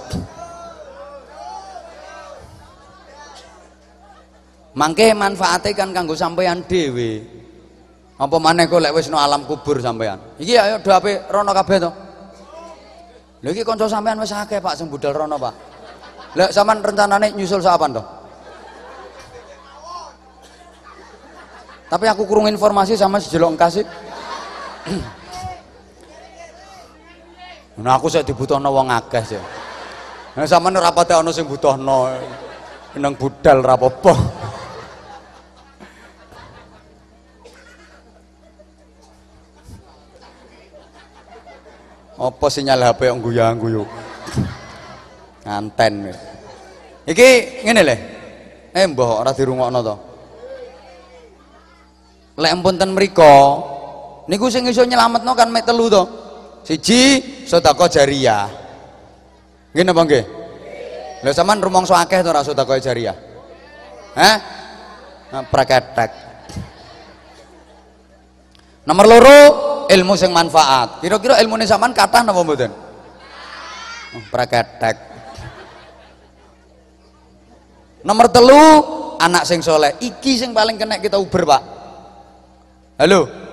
Mangke manfaate kan kanggo sampean dhewe. Apa maneh kok lek no alam kubur sampean. Iki ayo do ape rono kabeh to. Lha iki kanca sampean akeh Pak sing budal rono, Pak. Lek sampean rencanane nyusul sapan to? Tapi aku kurung informasi sama si jelok kasih. [CLEARS THROAT] Nah aku saya dibutuhno wong akeh sih. Nah sampean ora pate ana sing butuhno. Nang budal ra apa-apa. Apa sinyal HP yang guyang-guyu? Nganten. Iki ngene le. Eh mbah ora dirungokno to. Lek ten mriko niku sing iso nyelametno kan mek telu to. Siji sedekah jariah. Nggih napa nggih? Lha sampean rumangsa akeh to ora sedekah jariah? Hah? Nah, praketek. Nomor loro ilmu sing manfaat. Kira-kira ilmune sampean kathah napa mboten? Oh, praketek. Nomor telu anak sing soleh. Iki sing paling kena kita uber pak. Halo.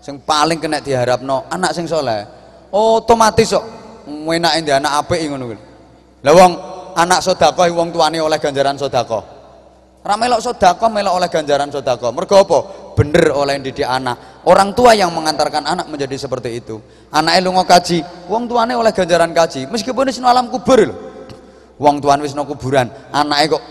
Sing paling kena diharapno anak sing soleh. Otomatis kok enake ndi anak apik ngono kuwi. Wong anak sedekah wong tuane oleh ganjaran sedekah. Ora melok sedekah melok oleh ganjaran sedekah. Mergo? Bener oleh didik anak. Orang tua yang mengantarkan anak menjadi seperti itu. Anaknya lunga kaji, wong tuane oleh ganjaran kaji. Meskipun wis alam kubur lho. Wong tuane wis kuburan, anaknya kok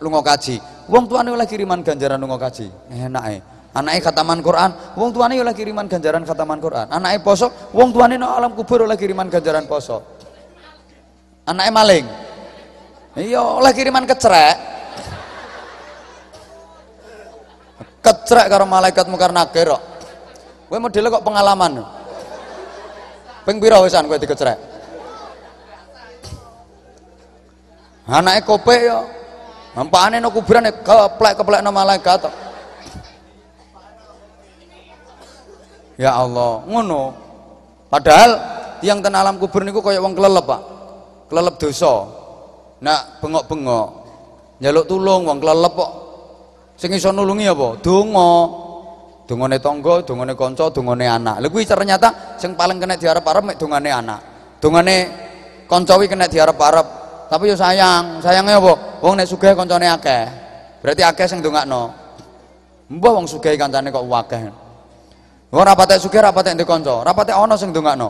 lunga kaji. Wong tuane oleh kiriman ganjaran lunga kaji. Enake. Anaknya khataman Quran, wong tuane oleh kiriman ganjaran khataman Quran. Anaknya poso, wong tuane no alam kubur oleh kiriman ganjaran poso. Anaknya maling, iya oleh kiriman kecerek. Kecerek karo malaikat mungkar nakir kok. Kowe modele kok pengalaman. Ping pira wisan kowe dikecerek? Anake kopek ya. Nampakane no kuburan keplek-keplek no malaikat. Ya Allah, ngono. Padahal yang ten alam kubur niku kaya wong kelelep, Pak. Kelelep dosa. Nak bengok-bengok njaluk tulung wong kelelep kok. Sing iso nulungi apa? Donga. Dongane tangga, dongane kanca, dongane anak. Lha kuwi ternyata sing paling kena diarep-arep mek dongane anak. Dongane kanca kuwi kena diarep-arep. Tapi yo sayang, sayangnya apa? Wong nek sugih kancane akeh. Berarti akeh sing ndongakno. Mbah wong sugih kancane kok akeh. Wong ra patek sugih ra patek ndek kanca, ra patek ana sing ndongakno.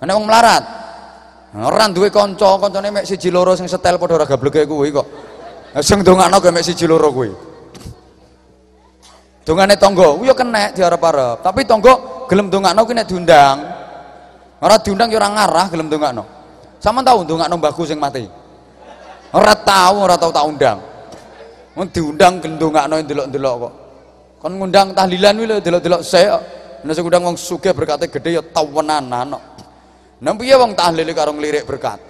Nek wong melarat, ora duwe kanca, kancane mek siji loro sing setel padha ora gableke kuwi kok. Sing ndongakno ge mek siji loro kuwi. Dongane tangga, kuwi yo kenek diarep-arep. Tapi tangga gelem ndongakno kuwi nek diundang. Ora diundang yo ora ngarah gelem ndongakno. Sama tahu ndongakno mbahku sing mati. Ora tahu, ora tahu tak undang. Wong diundang gelem ndongakno ndelok-ndelok kok. Kon ngundang tahlilan kuwi lho delok-delok sik. Nek sing ngundang wong sugih berkate gede ya tawenan ana. Nang piye wong tahlil karo nglirik berkat?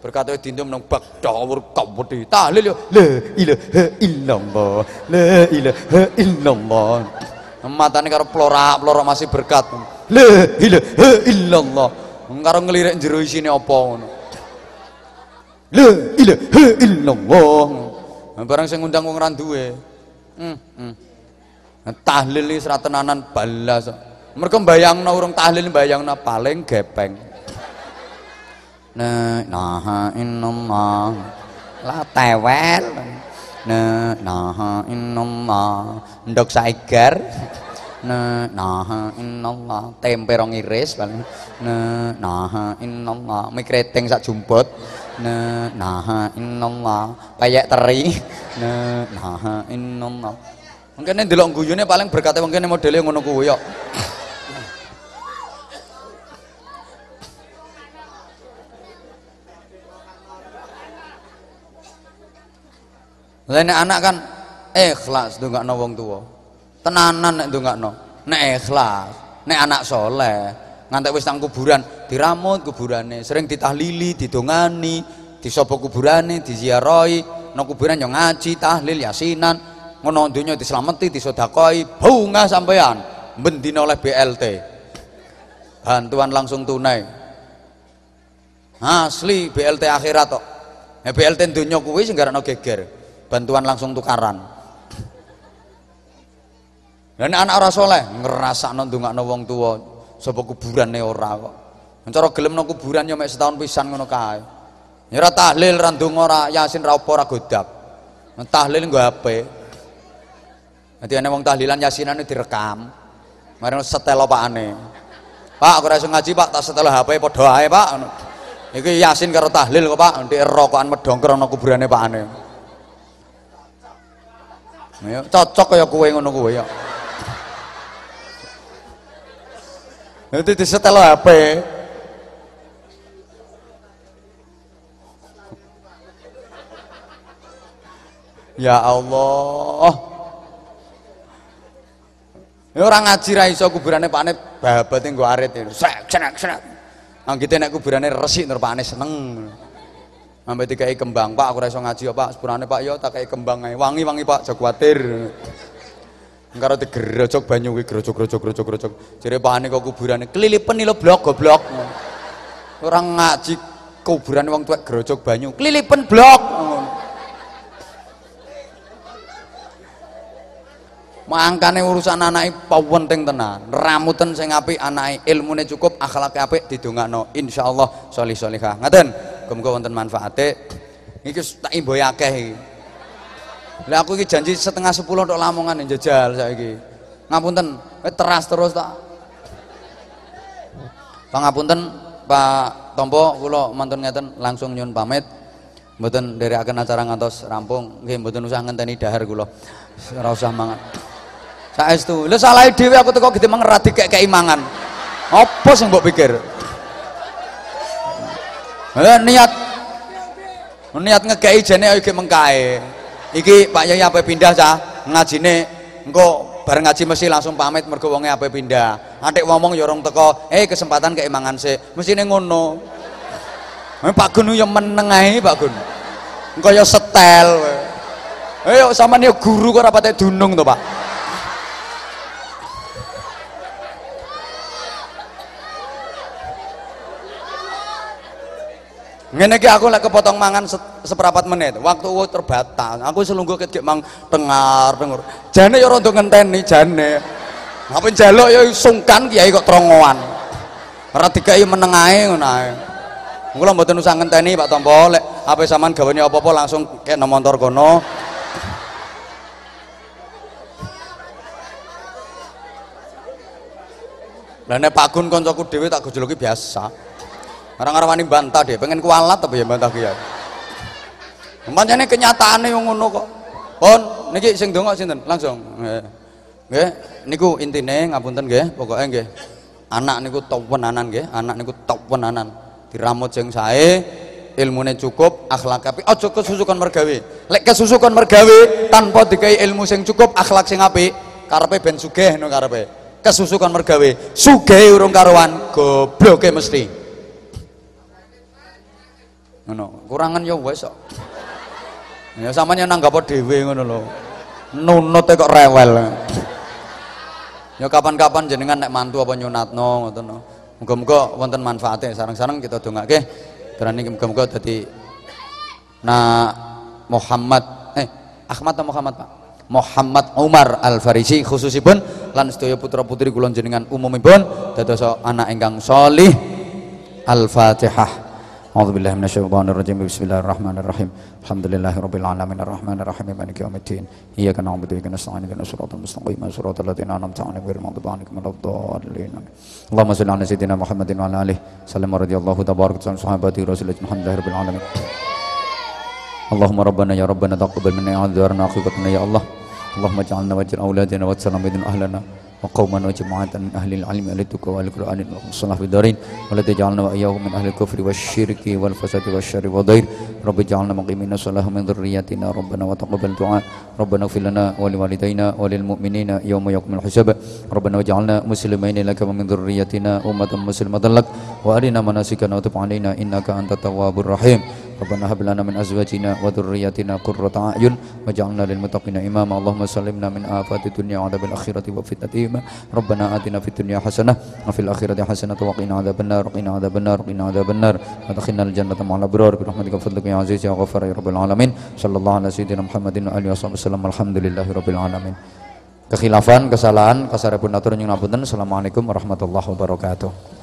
Berkat itu dindum nang bak dawur kabudi. Tahlil yo la ilaha illallah. La ilaha illallah. Matane karo plorak-plorak masih berkat. La ilaha illallah. Karo nglirik jero isine apa ngono. La ilaha illallah. Barang sing ngundang wong ra duwe. Hmm, hmm. Tahlil iki tenanan balas. Mereka bayangno urung tahlil bayangno paling gepeng. La ilaha illallah. La tewel. La ilaha illallah. Ndok saigar. La ilaha illallah. Tempe rong iris paling. La ilaha illallah. Mie kreteng sak jumput. La ilaha illallah. Payek teri. La ilaha illallah. Mungkin ndelok guyune paling berkate mungkin modele ngono kuwi yo. Lah nek anak kan ikhlas ndongakno wong tuwa. Tenanan nek ndongakno. Nek ikhlas, nek anak soleh, ngantek wis nang kuburan diramut kuburane, sering ditahlili, didongani, disopo kuburane, diziarahi, nang kuburan yo ngaji, tahlil, yasinan, ngono donya dislameti, disedakoi, bunga sampean bendina oleh BLT. Bantuan langsung tunai. Asli BLT akhirat tok. Ya BLT donya kuwi sing garano geger. Bantuan langsung tukaran. Dan anak ora soleh ngerasakno ndongakno wong tuwa. Sapa kuburane ora kok. Cara gelem nang kuburan yo mek setahun pisan ngono kae. Ya ora tahlil ra ora yasin ra apa ora godak tahlil HP Nanti ana wong tahlilan yasinane direkam. Mari setel pakane. Pak, aku ora iso ngaji, Pak, tak setel HP padha ae, Pak. Iki yasin karo tahlil kok, Pak. Ndek rokokan medongker ana kuburane pakane. Ya, cocok kaya kowe ngono kowe ya. Nanti disetel HP. Ya Allah. Ya orang ngaji ra iso kuburane pakne babate nggo arit. Sek senek senek. Nang kita nek kuburane resik nur pakne seneng. Sampai dikai kembang, Pak, aku rasa ngaji ya, Pak. Sepurane Pak ya tak kayak kembang. Wangi-wangi, Pak, aja kuwatir. Engkaro digerojok banyu kuwi grojok-grojok grojok-grojok. Jare pakane kok kuburane kelilipen lo blok goblok. Orang ngaji kuburan wong tuwek grojok banyu, kelilipen blok. Mangkane urusan anake penting tenan. Ramuten sing apik anake, ilmune cukup, akhlake apik didongakno. Insyaallah sholih sholihah. Ngaten. Muga-muga wonten manfaate. Iki tak imboy akeh iki. Aku iki janji setengah sepuluh untuk Lamongan jajal saiki. Ngapunten, teras terus tak. Pangapunten Pak Tompo kula mantun ngeten langsung nyun pamit. Mboten akan acara ngantos rampung, nggih mboten usah ngenteni dahar kula. Ora usah mangan. Saestu. Lha salah dhewe aku teko gede mangan ra dikek mangan. Apa sing mbok pikir? Eh niat niat ngekei jene iki mengkae. Iki Pak Yai apa pindah cah ngajine engko bareng ngaji mesti langsung pamit mergo wonge apa pindah. Atik ngomong ya orang teko, "Eh kesempatan keimangan sih." Mestine ngono. Eh, Pak Gun yo meneng ae Pak Gun. Engko yo setel. Eh sampean yo guru kok ora patek dunung to, Pak. Ngene iki aku lek kepotong mangan se seperempat menit. Waktu ku terbatas. Aku selungguh ket mang dengar dengar. Jane ya rada ngenteni jane. Apa njaluk ya sungkan kiai kok trongoan. Ora dikai meneng ae ngono ae. Kula mboten usah ngenteni Pak Tompo lek ape sampean gawane apa-apa langsung kek montor kono. Lah nek Pak Gun kancaku dhewe tak gojoloki biasa. Orang-orang wani bantah deh, pengen kualat tapi ya bantah kiai. Pancene kenyataane yang ngono kok. Pon niki sing donga sinten? Langsung. Nggih. Niku intine ngapunten nggih, pokoke nggih. Anak niku top anan nggih, anak niku top anan. Diramut sing sae, ilmune cukup, akhlak apik. Aja kesusukan mergawe. Lek kesusukan mergawe tanpa dikai ilmu sing cukup, akhlak sing apik, karepe ben sugih no karepe. Kesusukan mergawe, sugih urung karuan, gobloke mesti. Ngono. Kurangan ya wis kok. Ya sampeyan nanggap dhewe ngono lho. Nunute kok rewel. Ya kapan-kapan jenengan nek mantu apa nyunatno ngoten no muga-muga wonten manfaate. Sareng-sareng kita dongake. Berani muga-muga dadi nah Muhammad eh Ahmad atau Muhammad Pak? Muhammad Umar Al Farisi khususipun lan sedaya putra-putri kula jenengan umumipun dados anak ingkang salih Al-Fatihah أعوذ بالله من الشيطان الرجيم. بسم الله الرحمن الرحيم. الحمد لله رب العالمين. الرحمن الرحيم. مالك يوم الدين. إياك نعبد وإياك نستعين. اهدنا الصراط المستقيم. صراط الذين أنعمت عليهم غير المغضوب عليهم ولا الضالين. اللهم صل على سيدنا محمد وعلى آله وسلم. رضي الله تبارك وتعالى صحابته رسول الحمد لله رب العالمين. اللهم ربنا يا ربنا تقبل منا أعذارنا عقيبتنا يا الله. اللهم اجعلنا واجعل أولادنا واجعلنا من أهلنا. وقوما وجماعة من أهل العلم التقوى والقرآن والصلاة في الدارين ولا تجعلنا وإياهم من أهل الكفر والشرك والفساد والشر والضير. رب اجعلنا مقيمين الصلاة من ذريتنا ربنا وتقبل دعاء. ربنا اغفر لنا ولوالدينا وللمؤمنين يوم يقوم الحساب. ربنا واجعلنا مسلمين لك ومن ذريتنا أمة مسلمة لك. وأرنا مناسكنا وتب علينا إنك أنت التواب الرحيم. Rabbana hab lana min azwajina wa dhurriyyatina qurrata a'yun waj'alna imama. Allahumma sallimna min afati dunya wa adzabil wa fitnati. Rabbana atina hasanah wa fil akhirati hasanah wa qina adzabannar qina adzabannar qina adzabannar wa adkhilna al jannata ma'al abrar ya aziz ya ghafar ya alamin. Sallallahu ala sayyidina Muhammadin wa. Alhamdulillahi alamin. Kekhilafan, kesalahan, kasarepunatur nyunapunten. Assalamualaikum warahmatullahi wabarakatuh.